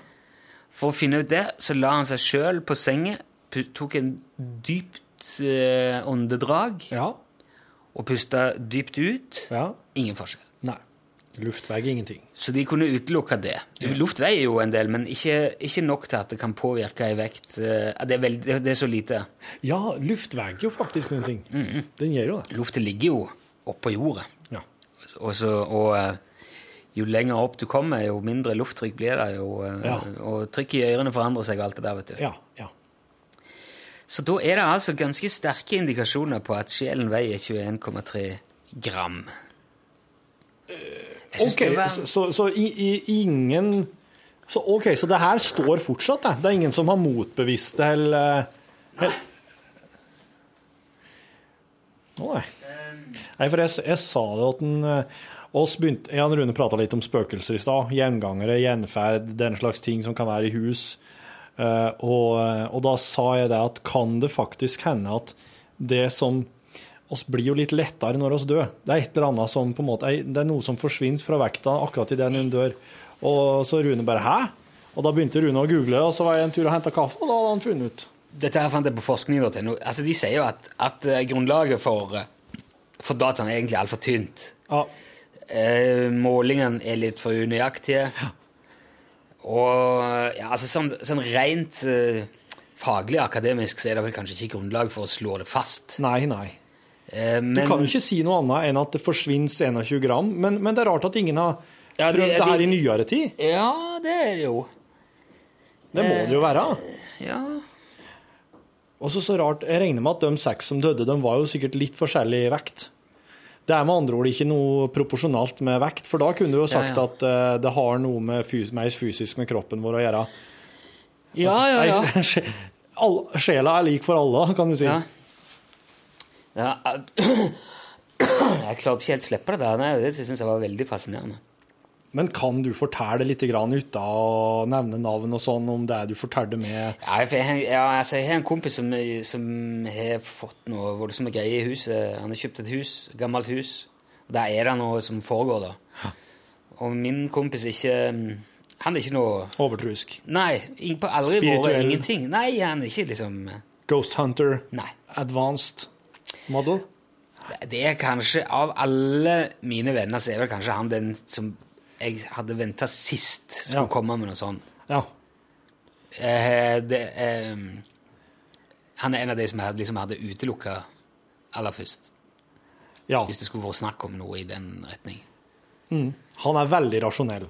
For å finne ut det, så la han seg sjøl på senga, tok en dypt eh, åndedrag Ja. og pusta dypt ut. ja. Ingen forskjell. Nei. er ingenting. Så de kunne utelukke det. Luftvei er jo en del, men ikke, ikke nok til at det kan påvirke ei vekt. eh, Det er, veld, det er så lite. Ja, luftvei er jo faktisk noen ting. Den gjør jo det. Luftet ligger jo oppå jorda. Ja. Og, så, og eh, jo lenger opp du kommer, jo mindre lufttrykk blir det. Jo, eh, Ja. Og trykket i ørene forandrer seg og alt det der, vet du. Ja, ja. Så da er det altså ganske sterke indikasjoner på at sjelen veier 21,3 gram. Jeg synes Ok, det var- så, så, så i, i, ingen så, Ok, så det her står fortsatt, det? Det er ingen som har motbevist det, eller. Å, nei. Nei, for jeg, jeg sa det at den eh, oss begynte, Jan Rune prata litt om spøkelser i stad. Gjengangere, gjenferd, den slags ting som kan være i hus. Uh, og, og da sa jeg det at kan det faktisk hende at det som oss blir jo litt lettere når oss dør. Det er et eller annet som på en måte, det er noe som forsvinner fra vekta akkurat idet hun dør. Og så Rune bare 'hæ?' Og da begynte Rune å google, og så var jeg en tur og henta kaffe, og da hadde han funnet ut. Dette her fant jeg på forskning.no. Altså, de sier jo at, at eh, grunnlaget for, eh, for dataen er egentlig altfor tynt. Ja. Eh, målingene er litt for unøyaktige. Og ja, altså, sånn, sånn rent eh, faglig akademisk så er det vel kanskje ikke grunnlag for å slå det fast. Nei, nei. Eh, Du kan jo ikke si noe annet enn at det forsvinner 21 gram, men, men det er rart at ingen har Ja, prøvd det her de- i nyere tid. Ja, det er det jo. Det må det jo være. Ja. Og så så rart, Jeg regner med at de seks som døde, de var jo sikkert litt forskjellig i vekt. Det er med andre ord ikke noe proporsjonalt med vekt, for da kunne du jo sagt Ja, ja. at uh, det har noe med fys mer fysisk med kroppen vår å gjøre. Ja, ja, ja. Nei, sje- all- Sjela er lik for alle, kan du si. Ja. Ja. Jeg klarte ikke helt å slippe det der. Det syns jeg var veldig fascinerende. Men kan du fortelle litt grann uten å nevne navn og sånn, om det du fortalte med Ja, jeg, ja, altså, jeg har en kompis som, som har fått noe voldsomme greier i huset. Han har kjøpt et hus, gammelt hus. Og Der er det noe som foregår, da. Og min kompis ikke Han er ikke noe overtrusk? Nei. På aldri vært ingenting. Nei, han er ikke liksom Ghost Hunter? Nei. Advanced model? Det er kanskje Av alle mine venner så er vel kanskje han den som jeg hadde venta sist skulle Ja. komme med noe sånt. Ja. Eh, det, eh, han er en av de som jeg liksom hadde utelukka aller først. Ja. Hvis det skulle vært snakk om noe i den retning. Mm. Han er veldig rasjonell.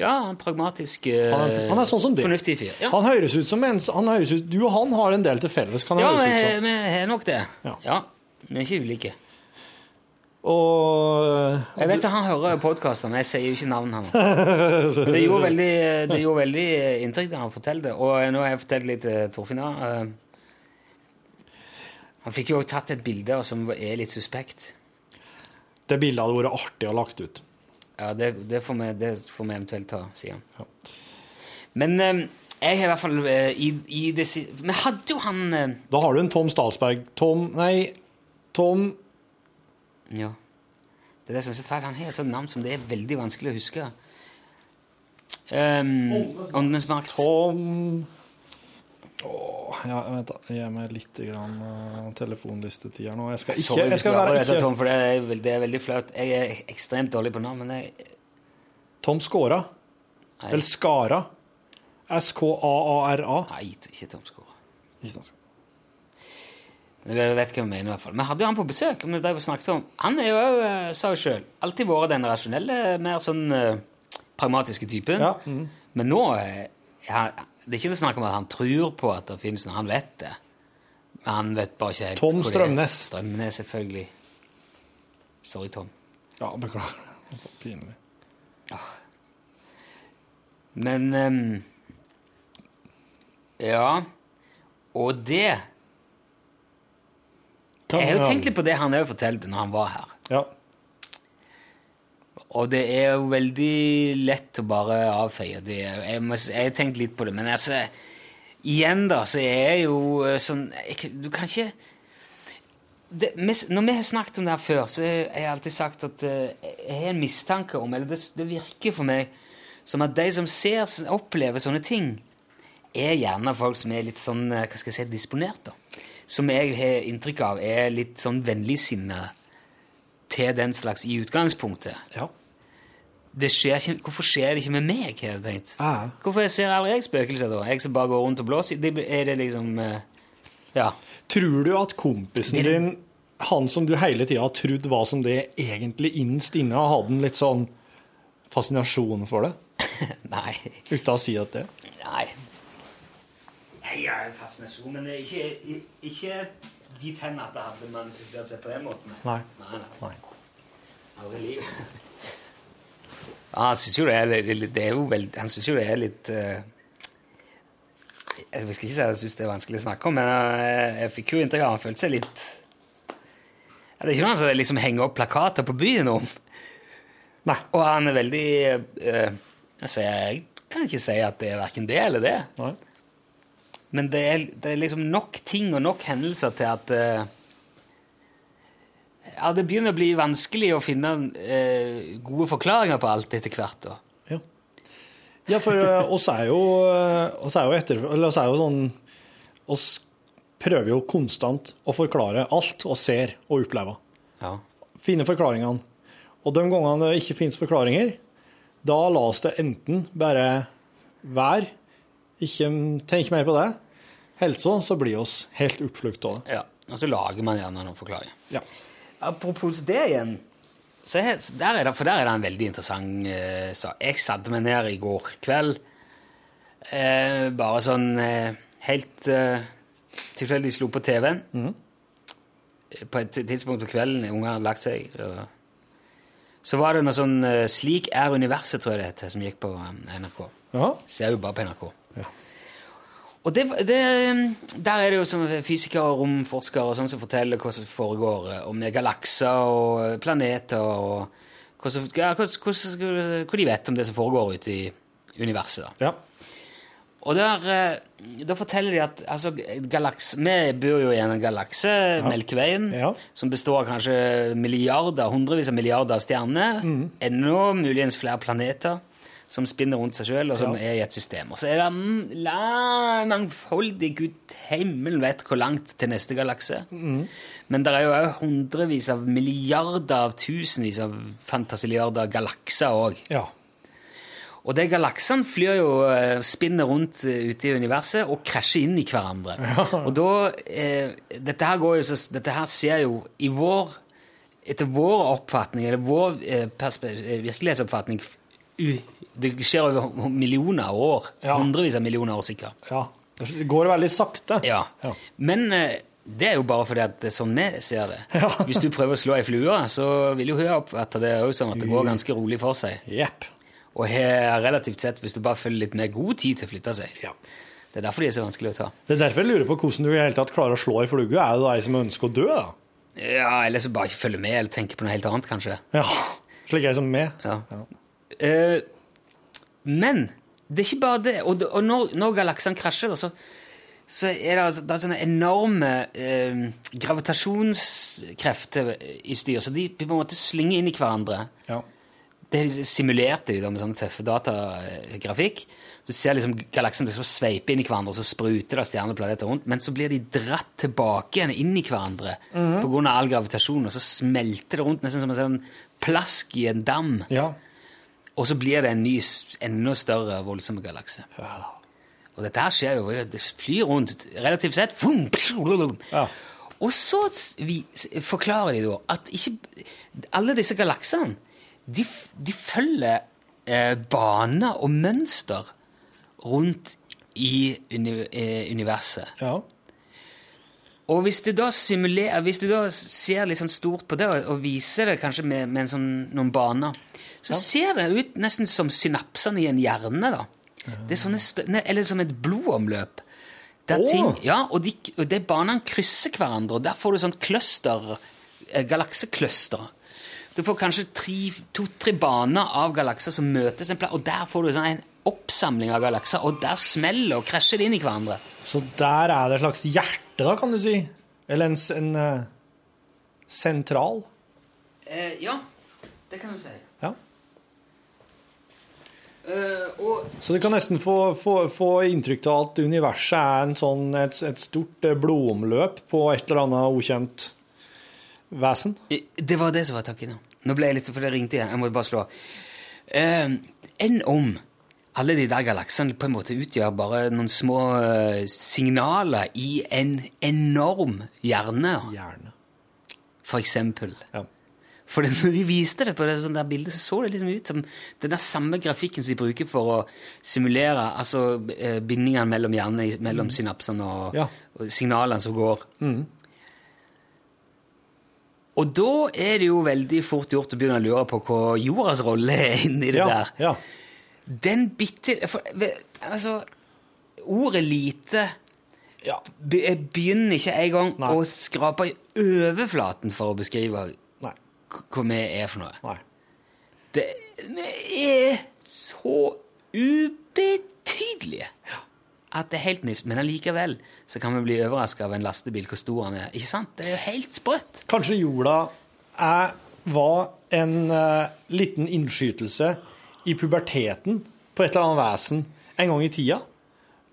Ja, en pragmatisk, eh, Han er, han er sånn som det. fornuftig fyr. Ja, Han høres ut som en han høres ut, Du og han har en del til felles, kan ja vi har nok det. Ja. Ja. Vi er ikke ulike. Og Jeg vet at han hører podkaster, men jeg sier jo ikke navnet hans. Men det gjorde veldig, det gjorde veldig inntrykk da han fortalte det. Og nå har jeg fortalt litt til Torfinn. Han fikk jo også tatt et bilde som er litt suspekt. Det bildet hadde vært artig å lagt ut. Ja, det, det, får, vi, det får vi eventuelt ta, sier han. Men eh, jeg har i hvert fall eh, i, i det Vi hadde jo han eh, Da har du en Tom Statsberg Tom Nei, Tom Ja. Det er det som er så feil. Han har et sånt navn som det er veldig vanskelig å huske. Um, Åndenes makt. Tom Åh, ja, vent da. Gi meg litt grann, uh, telefonlistetid her nå. Jeg skal ikke, Sorry jeg skal være ikke Tom, for det er, vel- det er veldig flaut. Jeg er ekstremt dårlig på navn, men jeg Tom Skåra. Eller Skara. S-K-A-A-R-A. Nei, ikke Tom Skåra. Ikke Tom Skåra. Jeg vet hva jeg mener, i hvert fall. Vi hadde jo han på besøk. det vi snakket om. Han er jo òg, sa jo sjøl, alltid vært den rasjonelle, mer sånn eh, pragmatiske typen. Ja, mm. Men nå eh, han- Det er ikke noe snakk om at han tror på at det finnes noe. Han vet det. Men han vet bare ikke helt Tom. Strømnes. Strømnes, selvfølgelig. Sorry, Tom. Ja, beklager. Det var Pinlig. Men um, Ja. Og det Jeg har jo tenkt litt på det han òg fortalte når han var her. Ja. Og det er jo veldig lett å bare avfeie. Det jeg, må, jeg har tenkt litt på det, men altså Igjen, da, så er jeg jo eh, sånn jeg, Du kan ikke det, Når vi har snakket om det her før, så har jeg alltid sagt at eh, jeg har en mistanke om Eller det, det virker for meg som at de som ser, opplever sånne ting, er gjerne folk som er litt sånn eh, Hva skal jeg si disponert, da. Som jeg har inntrykk av er litt sånn vennligsinna til den slags i utgangspunktet. Ja. Det skjer ikke, hvorfor skjer det ikke med meg, har jeg tenkt. Ah. Hvorfor ser aldri jeg spøkelser, da? Jeg som bare går rundt og blåser. Er det liksom eh, Ja. Tror du at kompisen Det- din, han som du hele tida har trodd var som det egentlig innst inne, hadde en litt sånn fascinasjon for det? Nei. Uten å si at det Nei. Jeg ja, fascinasjon, men ikke, ikke dit hen at det hadde manifestert seg på den måten. Nei. Nei, nei. Nei. Aldri i livet. Ja, han syns jo det er litt det er jo veld, Han syns jo det er litt uh, Jeg skal ikke si at jeg syns det er vanskelig å snakke om, men jeg, jeg fikk jo inntrykk av at han følte seg litt ja, Det er ikke noe som liksom henger opp plakater på byen om. Nei. Og han er veldig uh, altså, Jeg kan ikke si at det er verken det eller det. Nei. Men det er, det er liksom nok ting og nok hendelser til at uh, Ja, det begynner å bli vanskelig å finne uh, gode forklaringer på alt etter hvert. da. Ja. ja, for eh, oss er jo oss er jo etter... Eller oss er jo sånn oss prøver jo konstant å forklare alt og ser og opplever. Ja. Finne forklaringene. Og de gangene det ikke finnes forklaringer, da la oss det enten bare være, ikke tenk mer på det, helst så, så blir oss helt oppslukt av det. ja. Og så lager man gjerne noen forklaringer. Ja. Apropos det igjen, så er, der er det, for der er det en veldig interessant eh, sak. Jeg satte meg ned i går kveld, eh, bare sånn eh, helt eh, tilfeldig slo på TV-en. På et tidspunkt på kvelden, ungene hadde lagt seg. Og så var det noe sånn eh, Slik er universet, tror jeg det heter, som gikk på eh, NRK. Ja. Ser jo bare på NRK. Ja. Og det, det, der er det jo som fysikere og romforskere og sånn som forteller hva som foregår med om galakser og planeter og hva, som, ja, hva, hva, hva de vet om det som foregår ute i universet. da. Ja. Og der, eh, da forteller de at altså, galaks, Vi bor jo i en galakse, Melkeveien, Ja. som består av kanskje milliarder, hundrevis av milliarder av stjerner. Mm. Enda muligens flere planeter som spinner rundt seg sjøl, og som Ja. er i et system. Og så er det mangfoldig Gud himmelen vet hvor langt til neste galakse. Mm. Men det er jo òg hundrevis av milliarder av tusenvis av fantasiliarder galakser òg. Ja. Og de galaksene flyr jo, eh, spinner rundt eh, ute i universet og krasjer inn i hverandre. Og da eh, dette, her går jo, så, dette her skjer jo i vår Etter vår oppfatning, eller vår eh, eh, virkelighetsoppfatning Det skjer over millioner av år. Ja. Hundrevis av millioner år, sikkert. ja. Det går veldig sakte. Ja. Ja. Men eh, det er jo bare fordi at det er sånn vi ser det. Ja. Hvis du prøver å slå ei flue, så vil jo hun oppfatte det òg som at det går ganske rolig for seg. Yep. Og her, relativt sett, hvis du bare følger litt mer god tid til å flytte seg. Ja. Det er derfor de er så vanskelig å ta. Det er derfor jeg lurer på hvordan du i hele tatt klarer å slå ei flue. Er det ei som ønsker å dø, da? Ja, Eller så bare ikke følger med, eller tenker på noe helt annet, kanskje. Ja. Slik ei som meg. Ja. Eh, men det er ikke bare det. Og, og når, når galaksene krasjer, så, så er det, altså, det er sånne enorme eh, gravitasjonskrefter i styr, så de på en måte slynger inn i hverandre. Ja. Det simulerte de da med sånne tøffe datagrafikk. Du ser liksom galaksene liksom sveipe inn i hverandre, og så spruter det stjerner og planeter rundt, men så blir de dratt tilbake igjen inn i hverandre på grunn av all gravitasjon, og så smelter det rundt nesten som en sånn plask i en dam. ja. Og så blir det en ny, enda større, voldsom galakse. Og dette her skjer jo, det flyr rundt relativt sett. Fum, Ja. Og så vi, forklarer de da at ikke alle disse galaksene, de, de følger eh, baner og mønster rundt i uni, eh, universet. ja. Og hvis du da simulerer, hvis du da ser litt sånn stort på det, og, og viser det kanskje med, med en sånn, noen baner, så ser det ut nesten som synapsene i en hjerne, da. Det er sånne, eller som et blodomløp. Der oh. ting, ja, og de, og de banene krysser hverandre, og der får du sånn cluster, eh, galaksekløster. Du får kanskje tre- to-tre baner av galakser som møtes en plass, og der får du sånn en oppsamling av galakser, og der smeller og krasjer de inn i hverandre. Så der er det et slags hjerte, da, kan du si. Eller en, en uh, sentral. Eh, ja, det kan du si. Eh, og Så du kan nesten få, få, få inntrykk av at universet er en sånn, et, et stort eh, blodomløp på et eller annet ukjent vesen. Det var det som var takken. Nå ble jeg litt, for det ringte igjen. Jeg må bare slå av. Eh, enn om alle de der galaksene på en måte utgjør bare noen små eh, signaler i en enorm hjerne, Hjerne. for eksempel. Ja. For når de viste det på det sånn der bildet, så så det liksom ut som den der samme grafikken som de bruker for å simulere altså eh, bindingene mellom hjernen, mellom synapsene og, Ja. og signalene som går. Og da er det jo veldig fort gjort å begynne å lure på hva jordas rolle er inni det Ja, der. ja. Den bitte for, Altså, ordet lite Ja. begynner ikke engang å skrape i overflaten for å beskrive hva vi er for noe. Nei. Det, vi er så ubetydelige at det er helt nifst. Men allikevel så kan vi bli overraska av en lastebil hvor stor han er. Ikke sant? Det er jo helt sprøtt. Kanskje jorda er, var en uh, liten innskytelse i puberteten på et eller annet vesen en gang i tida,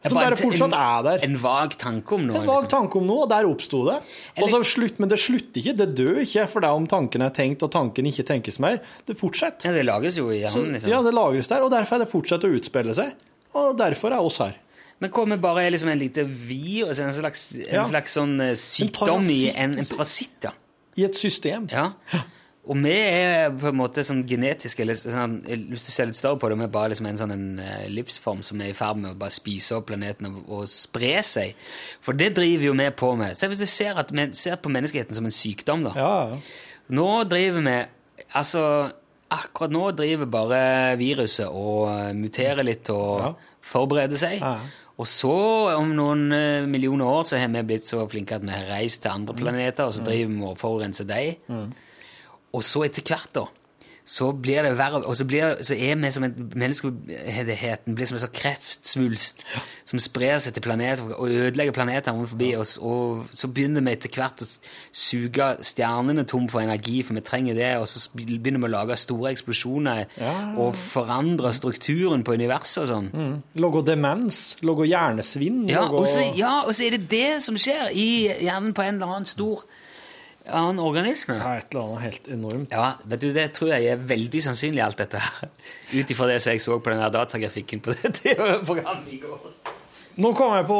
som Bare bare fortsatt en, er der. En vag tanke om noe. En vag liksom. tanke om noe, og der oppsto det. Og så slutt, men det slutter ikke. Det dør ikke for det om tanken er tenkt og tanken ikke tenkes mer. Det fortsetter. Ja, det lages jo i Så. Liksom. ja, det lagres der, og derfor er det fortsatt å utspille seg. Og derfor er oss her. Men hva om vi bare er liksom en lite virus, en slags, en Ja. slags sånn eh, sykdom i en, en parasitt? da. I et system. Ja. Og vi er på en måte sånn genetisk eller sånn, Hvis du ser litt større på det, vi er bare liksom en sånn en eh, livsform som er i ferd med å bare spise opp planeten og, og spre seg. For det driver jo vi på med. Se hvis du ser, at, ser på menneskeheten som en sykdom, da. Ja, ja. Nå driver vi Altså, akkurat nå driver bare viruset og eh, muterer litt og Ja. forbereder seg. Ja. Og så, om noen eh, millioner år, så har vi blitt så flinke at vi har reist til andre planeter, og så driver vi og forurenser dem. Og så etter hvert, da, så blir det verre. Og så, blir, så er vi som en menneskeheten blir som en sånn kreftsvulst som sprer seg til planeter og ødelegger planeter rundt forbi. Og, oss. og så begynner vi etter hvert å suge stjernene tom for energi, for vi trenger det. Og så begynner vi å lage store eksplosjoner og forandre strukturen på universet og sånn. Logge demens, logge hjernesvinn. Ja, logge- ja, og så er det det som skjer i hjernen på en eller annen stor annen organisme. Ja, et eller annet helt enormt. Ja, vet du, Det tror jeg er veldig sannsynlig, alt dette her. Ut ifra det som jeg så på den datagrafikken på det TV-programmet i går. Nå kom jeg på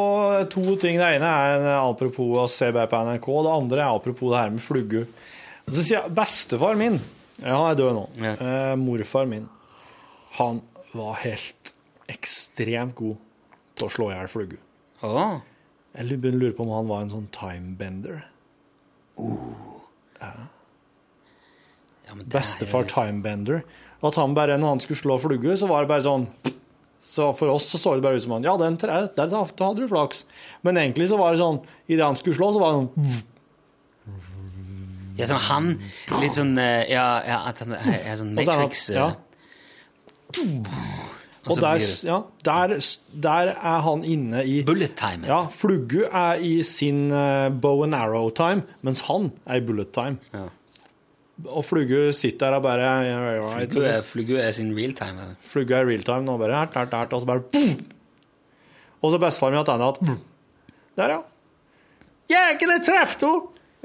to ting. Det ene er en apropos å se på NRK, det andre er apropos det her med flugge. Og så sier jeg bestefar min Ja, han er død nå. Ja. Eh, morfar min. Han var helt ekstremt god til å slå i hjel flugge. Åh, Jeg lurer på om han var en sånn timebender. Ja, Ja, er Bestefar jo- timebender. At han bare, når han skulle slå flugge, så var det bare sånn Så for oss så, så det bare ut som han Ja, den der hadde du flaks. Men egentlig så var det sånn Idet han skulle slå, så var det sånn Ja, sånn han Litt sånn eh, Ja, ja at han er er sånn Og så er han- Matrix eh, ja. Og Og der, ja, der, der er han inne i Bullet time. Ja, Fluggu er i sin eh, bow and arrow time, mens han er i bullet time. Ja. Og Fluggu sitter der og bare right, ja, er, er sin real time. Fluggu er real time nå, bare hert, hert, hert, og så bare boom! Og så bestefar min har tegnet at. Der, ja. Jegerne treff to!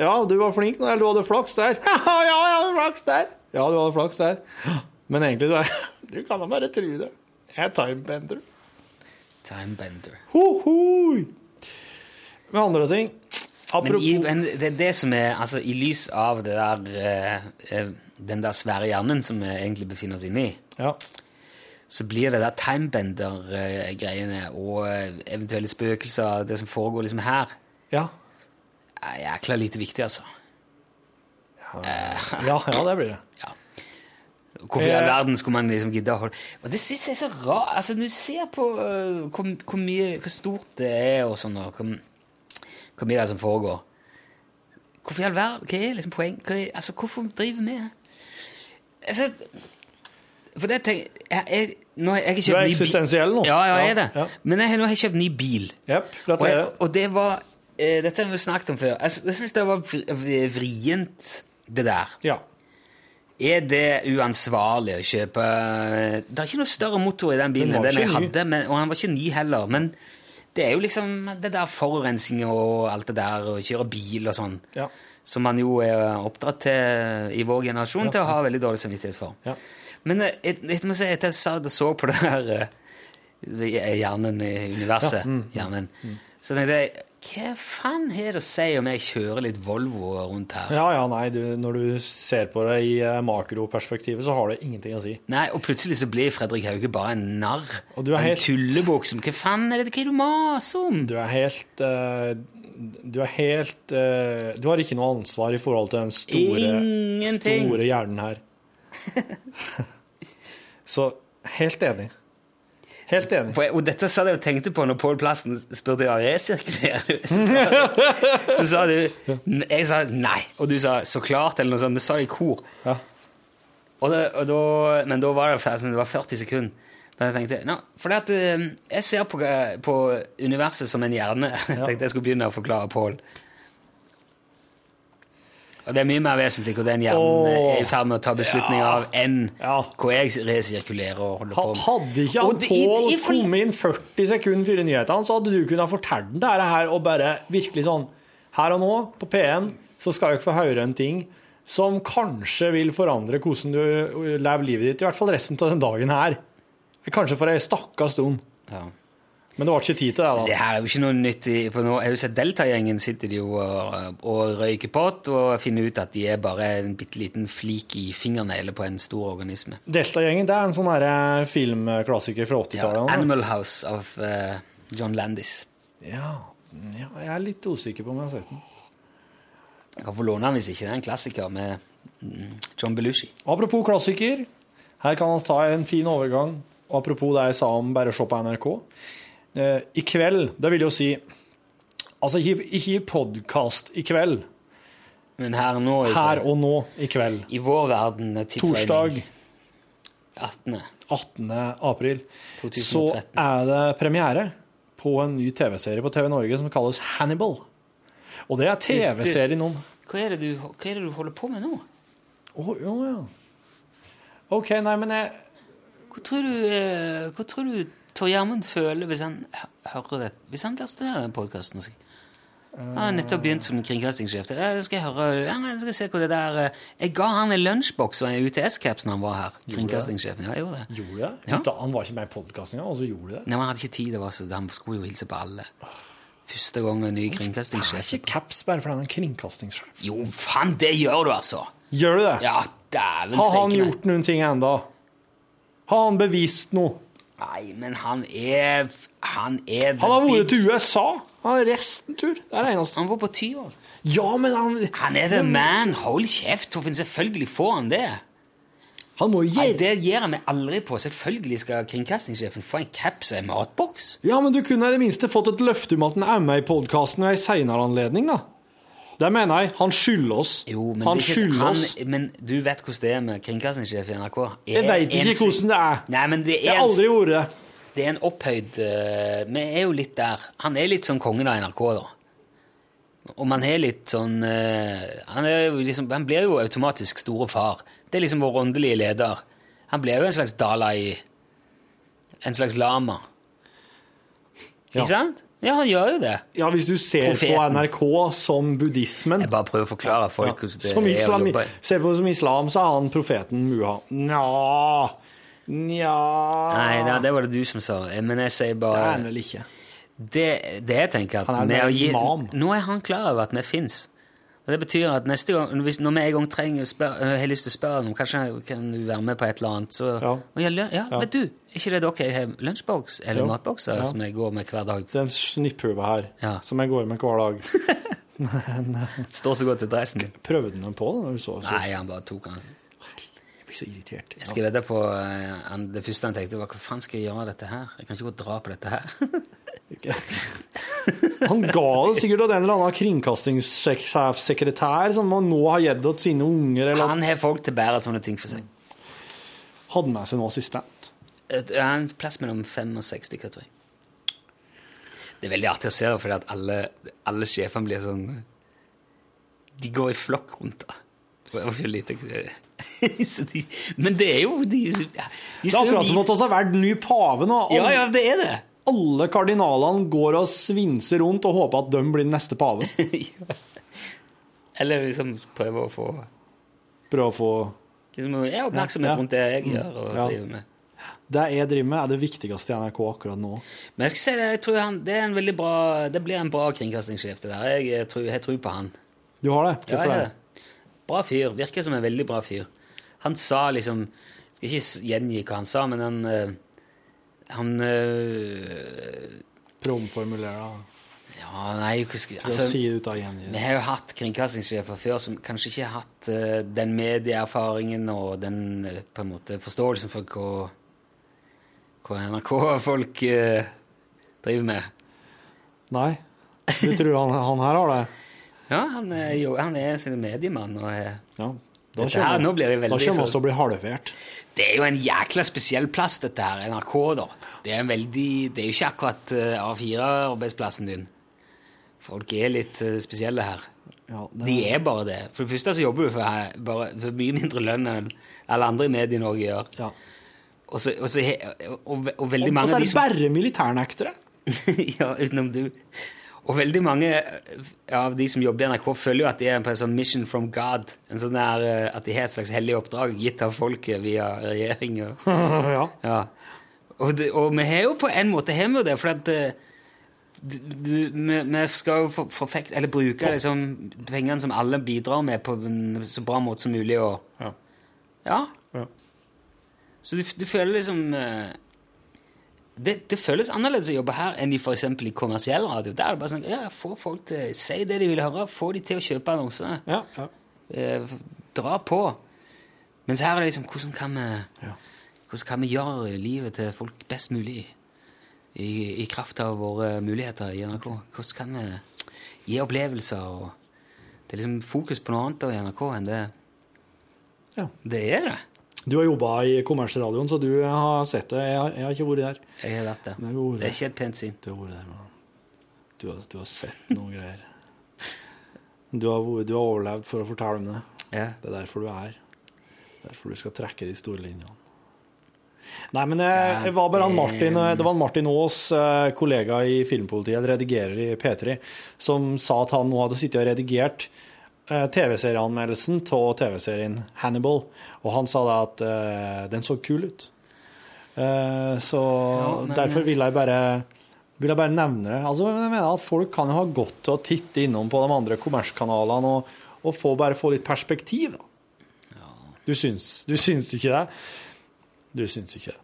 Ja, du var flink eller du hadde flaks der. ja, jeg hadde flaks der. Ja, du hadde flaks der. Men egentlig du, er Du kan da bare tro det. Jeg er timebender. Timebender. Med andre ting Men, i, men det er det som er Altså, i lys av det der eh, eh, Den der svære hjernen som vi egentlig befinner oss inne i, Ja. så blir det der timebender-greiene og eh, eventuelle spøkelser, det som foregår liksom her, Ja. jækla lite viktig, altså. ja, ja, det blir det. Hvorfor i all verden skulle man liksom gidde å holde Og det syns jeg er så rart. Altså, du ser på uh, hvor, hvor mye Hvor stort det er, og sånn, og hvor, hvor mye det er som foregår Hvorfor i all verden Hva er liksom poeng? Er, altså, hvorfor driver vi Altså For det tenker jeg, jeg, nå, har jeg kjøpt ny bil. Du er eksistensiell nå. Ja, ja, jeg er det. Ja. Men jeg, nå har jeg kjøpt ny bil. Yep, Og, jeg, og det var eh, Dette har vi snakket om før. Jeg, jeg syns det var vri- vri- vrient, det der. Ja. Er det uansvarlig å kjøpe Det er ikke noe større motor i den bilen enn den jeg ny. hadde, men, og den var ikke ny heller. Men det er jo liksom det der forurensning og alt det der, å kjøre bil og sånn, Ja. som man jo er oppdratt til i vår generasjon til å ha veldig dårlig samvittighet for. Ja. Men eh, et- etter si, etter jeg så på det der eh, hjernen i universet, Ja, mm, hjernen, så tenkte jeg Hva faen har det å si om jeg kjører litt Volvo rundt her? Ja, ja, nei, du, når du ser på det i eh, makroperspektivet, så har det ingenting å si. Nei, og plutselig så blir Fredrik Hauge bare en narr. Og du er en helt- tullebukk som Hva faen er det hva er du maser om? Du er helt uh, Du er helt uh, Du har ikke noe ansvar i forhold til den store, Ingenting. store hjernen her. så helt enig. Helt enig. For jeg, og dette satt jeg og tenkte på når Pål Plassen spurte ja, resirkulerer du. Så sa så sa du Jeg sa nei, og du sa så klart, eller noe sånt. Vi sa det i kor. Ja. Og det, og da, men da var det, faktisk- det var 40 sekunder. Men jeg tenkte, no, for at eh, jeg ser på, på universet som en hjerne. Jeg tenkte jeg skulle begynne å forklare Pål. Og det er mye mer vesentlig hvor den hjernen er i ferd med å ta beslutninger av, enn Ja. hvor jeg resirkulerer og holder på med. Hadde ikke han Pål kommet inn 40 sekunder før nyhetene, så hadde du kunnet fortelle den det her og bare virkelig sånn Her og nå, på P1, så skal dere få høre en ting som kanskje vil forandre hvordan du lever livet ditt, i hvert fall resten av den dagen her. Kanskje for ei stakka stund. Ja. Men det var ikke tid til det, da? Det her er jo ikke noe nytt. i- På nå, jeg har jo sett Delta-gjengen sitter de jo og, og røyker pott og finner ut at de er bare en bitte liten flik i fingerneglet på en stor organisme. Delta-gjengen det er en sånn her filmklassiker fra 80-tallet. Ja, Animal House av uh, John Landis. Ja, ja, jeg er litt usikker på om jeg har sett den. Jeg kan få låne den hvis ikke det er en klassiker med mm, John Belushi. Apropos klassiker, her kan vi ta en fin overgang. Apropos det jeg sa om bare å se på NRK. Eh, I kveld, det vil jo si Altså ikke, ikke i podkast i kveld, Men her nå i, her og nå i kveld. i vår verden er Torsdag 18. 18. april, så er det premiere på en ny TV-serie på TV Norge som kalles Hannibal. Og det er TV-serien om Hva er, du, hva er det du holder på med nå? Å, oh, ja. OK, nei, men jeg Hva tror du, eh, hva tror du Tor Gjermund føler hvis han hører det? Hvis han lærer ned den podkasten Han har nettopp begynt som kringkastingssjef. Ja, skal jeg høre jeg skal se hva det der eh, Jeg ga han en lunsjboks og en UTS-caps når han var her. Kringkastingssjefen. Ja, jeg gjorde det. Gjorde det? Ja. Han var ikke med i podkastinga, og så gjorde du det? Nei, men Han hadde ikke tid. Det var så, han skulle jo hilse på alle. Første gang en ny Det er ikke caps bare fordi han er kringkastingssjef. Jo, faen, det gjør du, altså! Gjør du det? Ja, dæven Har han gjort noen ting ennå? Har han bevist noe? Nei, men han er Han er Han har vært til USA! Han har reist en tur. Det er det eneste. Han var på Tyholt. Ja, men han Han er the man! Hold kjeft, Torfinn. Selvfølgelig får han det. Han må jo Nei, det gir han meg aldri på. Selvfølgelig skal kringkastingssjefen få en caps og en matboks. Ja, men du kunne i det minste fått et løfte om at han er med i podkasten ved ei seinere anledning, da. Det mener jeg. Han skylder oss. Jo, men, han det er skylder han, oss. men du vet hvordan det er med kringkastingssjef i NRK? Jeg veit ikke hvordan det er. Nei, men det er, har aldri gjort vært det. det er en opphøyd eh, Vi er jo litt der. Han er litt sånn kongen av NRK, da. Og man har litt sånn eh, han, er liksom, han blir jo automatisk store far. Det er liksom vår åndelige leder. Han blir jo en slags Dalai En slags lama. Ja. Ikke sant? Ja, han gjør jo det. Ja, hvis du ser Profeten. på NRK som buddhismen Jeg bare prøver å forklare folk hvordan det Som islam, ser på som islam, så er han profeten Muha. Nja Nja Nei, nei, det var det du som sa. Eh, Men jeg sier bare Det er han vel ikke. det, det jeg tenker at Han er en imam. Nå er han klar over at vi fins. Det betyr at neste gang, hvis, når vi en gang trenger å spør, øh, har lyst til å spørre om kanskje kan du være med på et eller annet, så Ja. Jeg, ja, Ja. vet du, er ikke det dere har lunsjboks eller Jo. matbokser Ja. som jeg går med hver dag? Den snipphuva her, Ja. som jeg går med hver dag. Står så godt til dressen din. Prøvde den på da du så? så. Nei, han bare tok den. Jeg blir så irritert. Jeg skal vedde på han, Det første han tenkte, var hva faen skal jeg gjøre dette her? Jeg kan ikke gå og dra på dette her. Han ga det sikkert til en eller annen kringkastingssjefsekretær som han nå har gitt til sine unger, eller Han har folk til å bære sånne ting for seg. hadde med seg noen assistent. Ja, en plass mellom fem og seks stykker, tror jeg. Det er veldig artig å se fordi at alle, alle sjefene blir sånn De går i flokk rundt. Det ikke Men det er jo de, de Det er akkurat som at vi har vært ny pave nå. Ja, ja, det er det. Alle kardinalene går og svinser rundt og håper at de blir den neste pave. Eller liksom prøve å få Prøve å få liksom, Jeg oppmerksomhet Ja, ja. rundt det jeg gjør og Ja. driver med. Det jeg driver med, er det viktigste i NRK akkurat nå. Men jeg skal si det, jeg tror han, det, en bra, det blir en bra kringkastingssjef, det der. Jeg, jeg, tror, jeg tror på han. Du har det? Hvorfor ja. det? Bra fyr. Virker som en veldig bra fyr. Han sa liksom Skal ikke gjengi hva han sa, men han eh, Han øh, Promformulerer. Ja, nei altså, å si det ut av igjen. Vi har jo hatt kringkastingssjefer før som kanskje ikke har hatt øh, den medieerfaringen og den eh, på en måte forståelsen for hva, hva NRK-folk driver med. Nei. Du tror han, han her har det? Ja, han er jo han er sin mediemann og Ja. Da kommer vi til å bli halvert. Det er jo en jækla spesiell plass, dette her, NRK, da. Det er, en veldig, det er jo ikke akkurat eh, A4-arbeidsplassen din. Folk er litt eh, spesielle her. Ja, det- De er bare det. For det første så jobber du for, her- bare, for mye mindre lønn enn alle andre i Medie-Norge gjør. Ja. Og, så, og, så, og, og veldig Og mange så er det bare militærnektere. ja, utenom du. Og veldig mange eh, av de som jobber i NRK, føler jo at de er på en sånn mission from God. En sånn der, eh, At de har et slags hellig oppdrag gitt av folket via regjering. Ja. ja. og, det, og vi har jo på en måte har vi det, for at eh, du, du- vi, vi skal jo for, forfekte, eller bruke liksom, pengene som alle bidrar med, på en så bra måte som mulig. Og, Ja. ja. Ja. Så du, du føler liksom det, det føles annerledes å jobbe her enn i eksempel i kommersiell radio. Der er det bare sånn, ja, Få folk til å si det de vil høre, få de til å kjøpe annonsene. Ja, ja. Eh, dra på. Mens her er det liksom Hvordan kan vi, Ja. hvordan kan vi gjøre livet til folk best mulig? I, I kraft av våre muligheter i NRK. Hvordan kan vi gi opplevelser? og Det er liksom fokus på noe annet i NRK enn det Ja. det er. det. Du har jobba i kommersradioen, så du har sett det. Jeg har, jeg har ikke vært der. Jeg har vært der. Det Det er ikke et pent syn. Du har du har, du har sett noen greier. Du har, du har overlevd for å fortelle om det. Ja. Det er derfor du er her. Derfor du skal trekke de store linjene. Nei, men jeg, jeg var bare han Martin, eh, det var han Martin Aas, eh, kollega i Filmpolitiet, redigerer i P3, som sa at han nå hadde sittet og redigert eh, TV-serieanmeldelsen av TV-serien Hannibal, og han sa da at uh, den så kul ut. Uh, så men- derfor vil jeg bare vil jeg bare nevne det. Altså, jeg mener at Folk kan jo ha godt av å titte innom på de andre kommerskanalene og, og få, bare få litt perspektiv. da. Du syns, du syns ikke det? Du syns ikke det.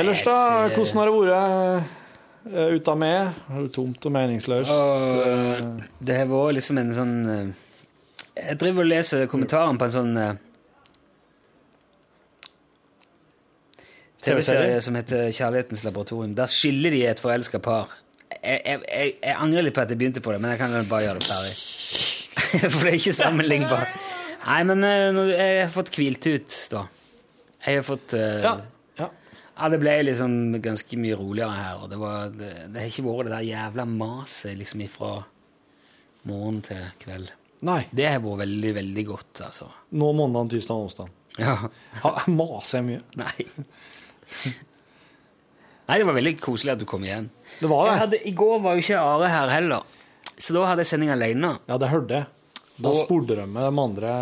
Ellers, da? Hvordan har det vært uh, av med? Er tomt og meningsløst? Og Eh, det har vært liksom en sånn eh, Jeg driver og leser kommentaren på en sånn eh, TV-serie som heter Kjærlighetens laboratorium. Der skiller de et forelska par. Jeg, jeg, jeg, jeg angrer litt på at jeg begynte på det, men jeg kan bare gjøre det ferdig. For det er ikke sammenlignbart. Nei, men eh, jeg har fått hvilt ut, da. Jeg har fått uh, ja. Ja. det ble liksom ganske mye roligere her, og det, var, det, det har ikke vært det der jævla maset liksom ifra morgen til kveld. Nei. Det har vært veldig, veldig godt, altså. Nå mandag, tirsdag og onsdag. Ja. Maser jeg mye? Nei. Nei, det var veldig koselig at du kom igjen. Det var det. hadde, I går var jo ikke Are her heller, så da hadde jeg sending alene. Ja, det hørte jeg. Da Og- spurte de med de andre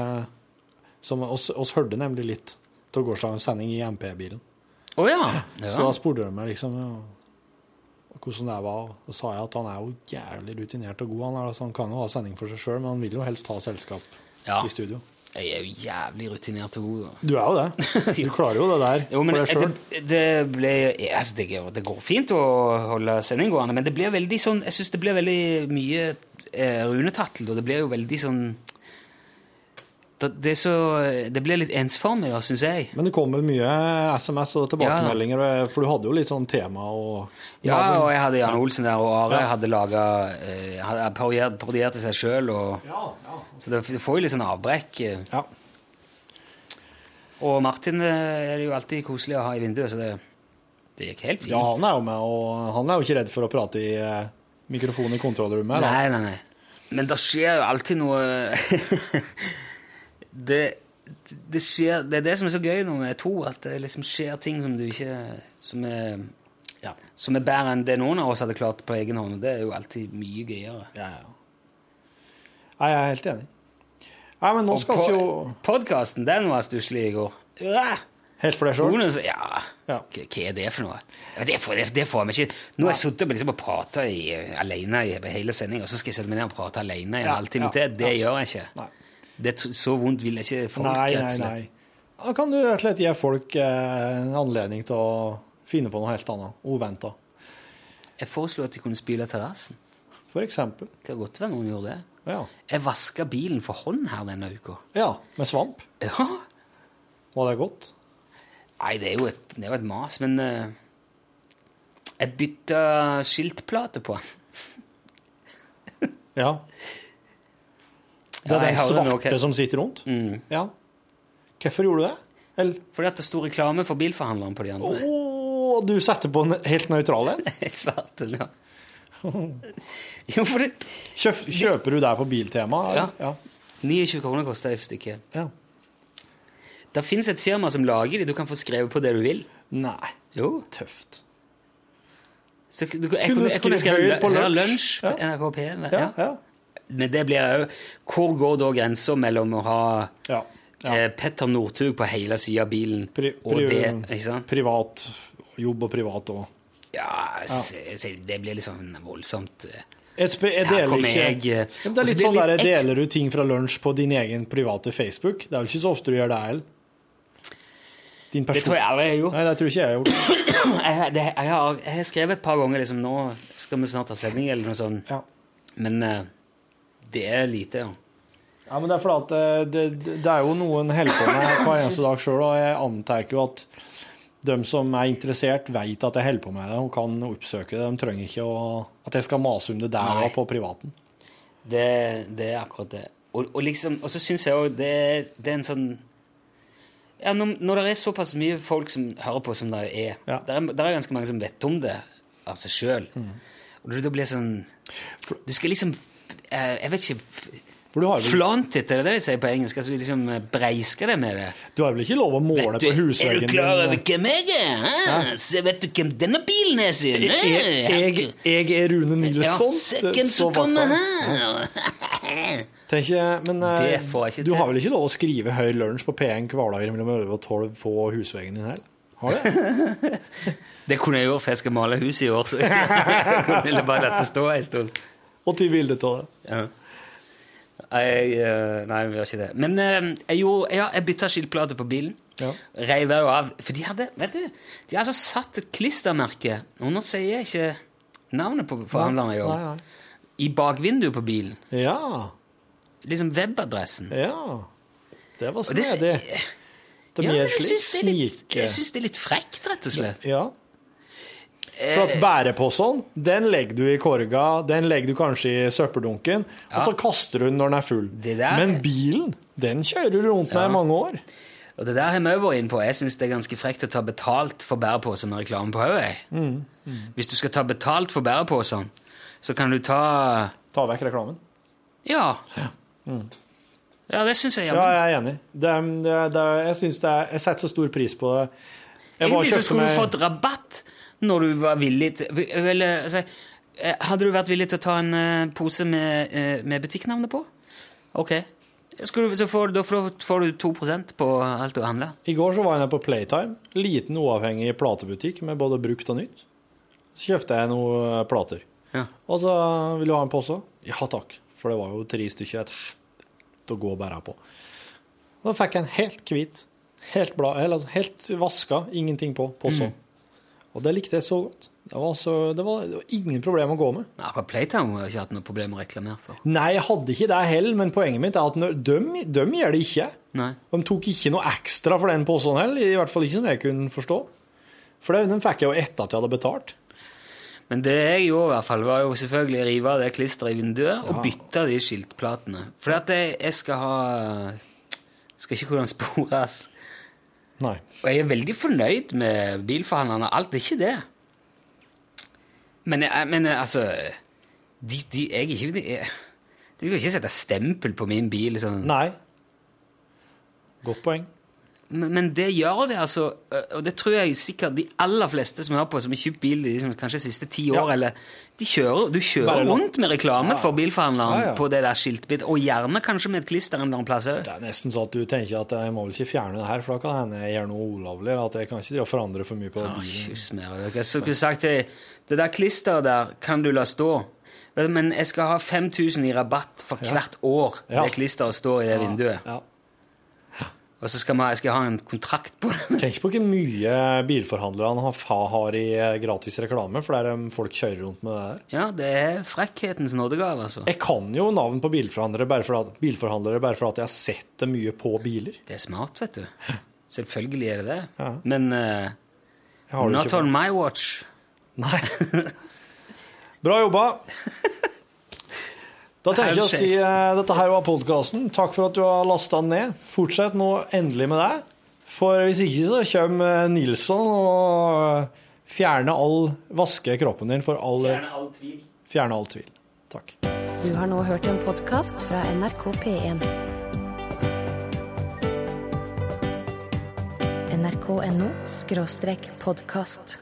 som oss, oss hørte nemlig litt til gårsdagens sending i MP-bilen. Å ja. Så da spurte de meg liksom ja, hvordan det var. Da sa jeg at han er jo jævlig rutinert og god. Han, er, altså, han kan jo ha sending for seg sjøl, men han vil jo helst ha selskap Ja. i studio. Jeg er jo jævlig rutinert og god. da. Du er jo det. Du klarer jo det der Jo, men for deg sjøl. det, det ble ja, altså, det, går, det går fint å holde sending gående, men det blir veldig sånn Jeg syns det blir veldig mye eh, runetattel, og det blir jo veldig sånn det, så, det blir litt ensformig, da, syns jeg. Men det kommer mye SMS og tilbakemeldinger, for du hadde jo litt sånn tema og Ja, og jeg hadde Jan Olsen der, og Are hadde laga eh, parodiert, parodierte seg sjøl, så det, får jo litt sånn avbrekk. eh. Ja. Og Martin eh, er det jo alltid koselig å ha i vinduet, så det, det gikk helt fint. Ja, han er jo med, og han er jo ikke redd for å prate i eh, mikrofonen i kontrollrommet. Nei, nei, nei. Men det skjer jo alltid noe det, det skjer Det er det som er så gøy nå med to, at det liksom skjer ting som du ikke Som er, Ja. som er bedre enn det noen av oss hadde klart på egen hånd. og Det er jo alltid mye gøyere. Ja, ja. Nei, jeg er helt enig. Nei, men nå Og skal vi jo Podkasten, den var stusslig i går. Ja. Helt for deg sjøl? Ja. ja. Hva er det for noe? Det får, det, det får vi ikke. Nå har jeg sittet liksom og prata alene i hele sendinga, og så skal jeg sette meg ned og prate alene i en Ja, halvtime ja, til. Det ja. gjør jeg ikke. Det, er så vondt vil ikke folk. Nei, nei, nei. Da kan du rett og slett gi folk eh, en anledning til å finne på noe helt annet. Uventa. Jeg foreslo at de kunne spyle terrassen. For eksempel. Det kan godt være noen gjorde det. Ja. Jeg vaska bilen for hånd her denne uka. ja. Med svamp. Ja. Var det godt? Nei, det er jo et, det er jo et mas, men uh, Jeg bytta skiltplate på den. Ja. Det er ja, den svarte som sitter rundt? Mm. Ja. Hvorfor gjorde du det? Eller? Fordi at det sto reklame for bilforhandleren på de andre. Oh, du setter på en helt nøytral en? Svarte, ja. Jo, for det Kjøp, kjøper du der på Biltema? Ja. ja. 29 kroner koster et stykke. Ja. Det fins et firma som lager de. Du kan få skrevet på det du vil. Nei. Jo. Tøft. Så du, jeg, Kunne jeg, jeg, jeg kunne skrevet på lunsj? på Ja. NRK P1. Ja, ja. Men det blir jo Hvor går da grensa mellom å ha Ja. eh, Petter Northug på hele sida av bilen Pri, og det? Ikke sant? Privat. Jobb og privat òg. Ja, jeg jeg det blir litt sånn voldsomt. eh. Jeg, jeg deler ikke eh, Ja, Det er litt sånn der, Deler du ting fra lunsj på din egen private Facebook? Det er vel ikke så ofte du gjør det heller? Din Det tror jeg aldri jeg har gjort. Nei, det tror ikke jeg har gjort. Jeg, det, jeg, har, jeg har skrevet et par ganger liksom, nå skal vi snart ha sending, eller noe sånt. Ja. Men eh, det er lite, ja. Ja, men det er fordi at eh, det, det, er jo noe en holder på med hver eneste dag sjøl, og jeg antar jo at de som er interessert, vet at jeg holder på med det og kan oppsøke det. De trenger ikke å, at jeg skal mase om det der Nei. og på privaten. Det, det er akkurat det. Og, og liksom, og så syns jeg òg det, det er en sånn ja, når, når det er såpass mye folk som hører på som det er Ja. Det er, der er ganske mange som vet om det av seg sjøl. Mm. Og det blir sånn Du skal liksom Jeg vet ikke For vel, er det det de sier på engelsk? Altså liksom Breisker Breiske det med det. du har vel ikke lov å måle du, på er du klar over hvem jeg er? vet du hvem denne bilen er, sin? Jeg, jeg, jeg er Rune Ja, Nilsson. se hvem som kommer her! Tenker, men eh, du har vel ikke lov å skrive høy lunsj på P1 hverdager mellom 11 og 12 på husveggen din heller? Har du det? Det kunne jeg gjort, for jeg skal male huset i år, så jeg ville bare latt det stå ei stund. Og til bilde av det. Ja. Jeg, eh, nei, vi gjør ikke det. Men eh, jeg, gjorde, ja, jeg bytta skiltplate på bilen. Ja. Reiv jo av. For de hadde vet du, de hadde altså satt et klistremerke Og nå sier jeg ikke navnet på forhandleren jeg jobber I bakvinduet på bilen. Ja. Liksom webadressen. Ja. Det var Og det- snedig. Det Ja, jeg syns det, det er litt frekt, rett og slett. Ja. For at bæreposen, den legger du i korga, den legger du kanskje i søppeldunken, og så kaster du den når den er full. Det der- Men bilen, den kjører du rundt med Ja. i mange år. Og det der har vi vært inne på. Jeg syns det er ganske frekt å ta betalt for bærepose med reklame på hodet. Mm. Mm. Hvis du skal ta betalt for bæreposen, så kan du ta Ta vekk reklamen. Ja. Ja, det syns jeg. Ja, jeg er enig. Det, det, det, jeg, er, jeg setter så stor pris på det. Jeg Egentlig så skulle du fått rabatt når du var villig til vel, altså, eh, Hadde du vært villig til å ta en eh, pose med, eh, med butikknavnet på? OK. Du, så får, da får, du 2% på alt du handler. I går så var jeg nede på Playtime, liten uavhengig platebutikk med både brukt og nytt. Så kjøpte jeg noen plater. Ja. Og så vil du ha en pose? Ja takk, for det var jo tre stykker å gå og bære på. Da fikk jeg en helt hvit, helt, eller altså helt vaska, ingenting på pose. Mm. Og det likte jeg så godt. Det var, så, det var, det var ingen problem å gå med. Nei, for Playtime har jeg ikke hatt noe problem å reklamere for. Nei, jeg hadde ikke det heller, men poenget mitt er at når, de, de gjør det ikke. Nei. De tok ikke noe ekstra for den posen heller, i hvert fall ikke som jeg kunne forstå. For det, den fikk jeg jo etter at jeg hadde betalt. Men det jeg gjorde, i hvert fall, var jo selvfølgelig rive av det klisteret i vinduet og bytte de skiltplatene. For at jeg, jeg skal ha Skal ikke kunne spores. Nei. Og jeg er veldig fornøyd med bilforhandlerne. Alt er ikke det. Men, jeg, men altså de, de, jeg ikke jeg, De skal ikke sette stempel på min bil. Sånn. Nei. Godt poeng. Men, men det gjør det, altså. Og det tror jeg sikkert de aller fleste som hører på, som har kjøpt bil de liksom, kanskje de siste ti år, Ja. eller de kjører, Du kjører rundt med reklame Ja. for bilforhandleren Ja, på det der skiltbit, og gjerne kanskje med et klister en eller annen plass òg. Det er nesten sånn at du tenker at jeg må vel ikke fjerne det her, for da kan hende jeg gjør noe ulovlig. At jeg kan ikke forandre for mye på Ja, bilen. Jeg skulle sagt til det der klisteret der kan du la stå. Men jeg skal ha 5000 i rabatt for hvert år det klisteret står i det vinduet. Ja. Og så skal, man, skal jeg ha en kontrakt på det. Tenk på hvor mye bilforhandlerne har, har i eh, gratis reklame, for det er um, folk kjører rundt med det her. Ja, det er frekkhetens nådegave, altså. Jeg kan jo navn på bilforhandlere bare for at, bilforhandlere bare for at jeg har sett det mye på biler. Det er smart, vet du. Selvfølgelig er det det. Ja. Men uh, not on my watch. Nei. Bra jobba. Da tenker jeg å si uh, dette her var podkasten. Takk for at du har lasta den ned. Fortsett nå endelig med det. For hvis ikke så kommer eh, Nilsson og fjerner all Vaske kroppen din for all all tvil. Fjerne all tvil. Takk. Du har nå hørt en podkast fra NRK P1. NRK.no skråstrek podkast.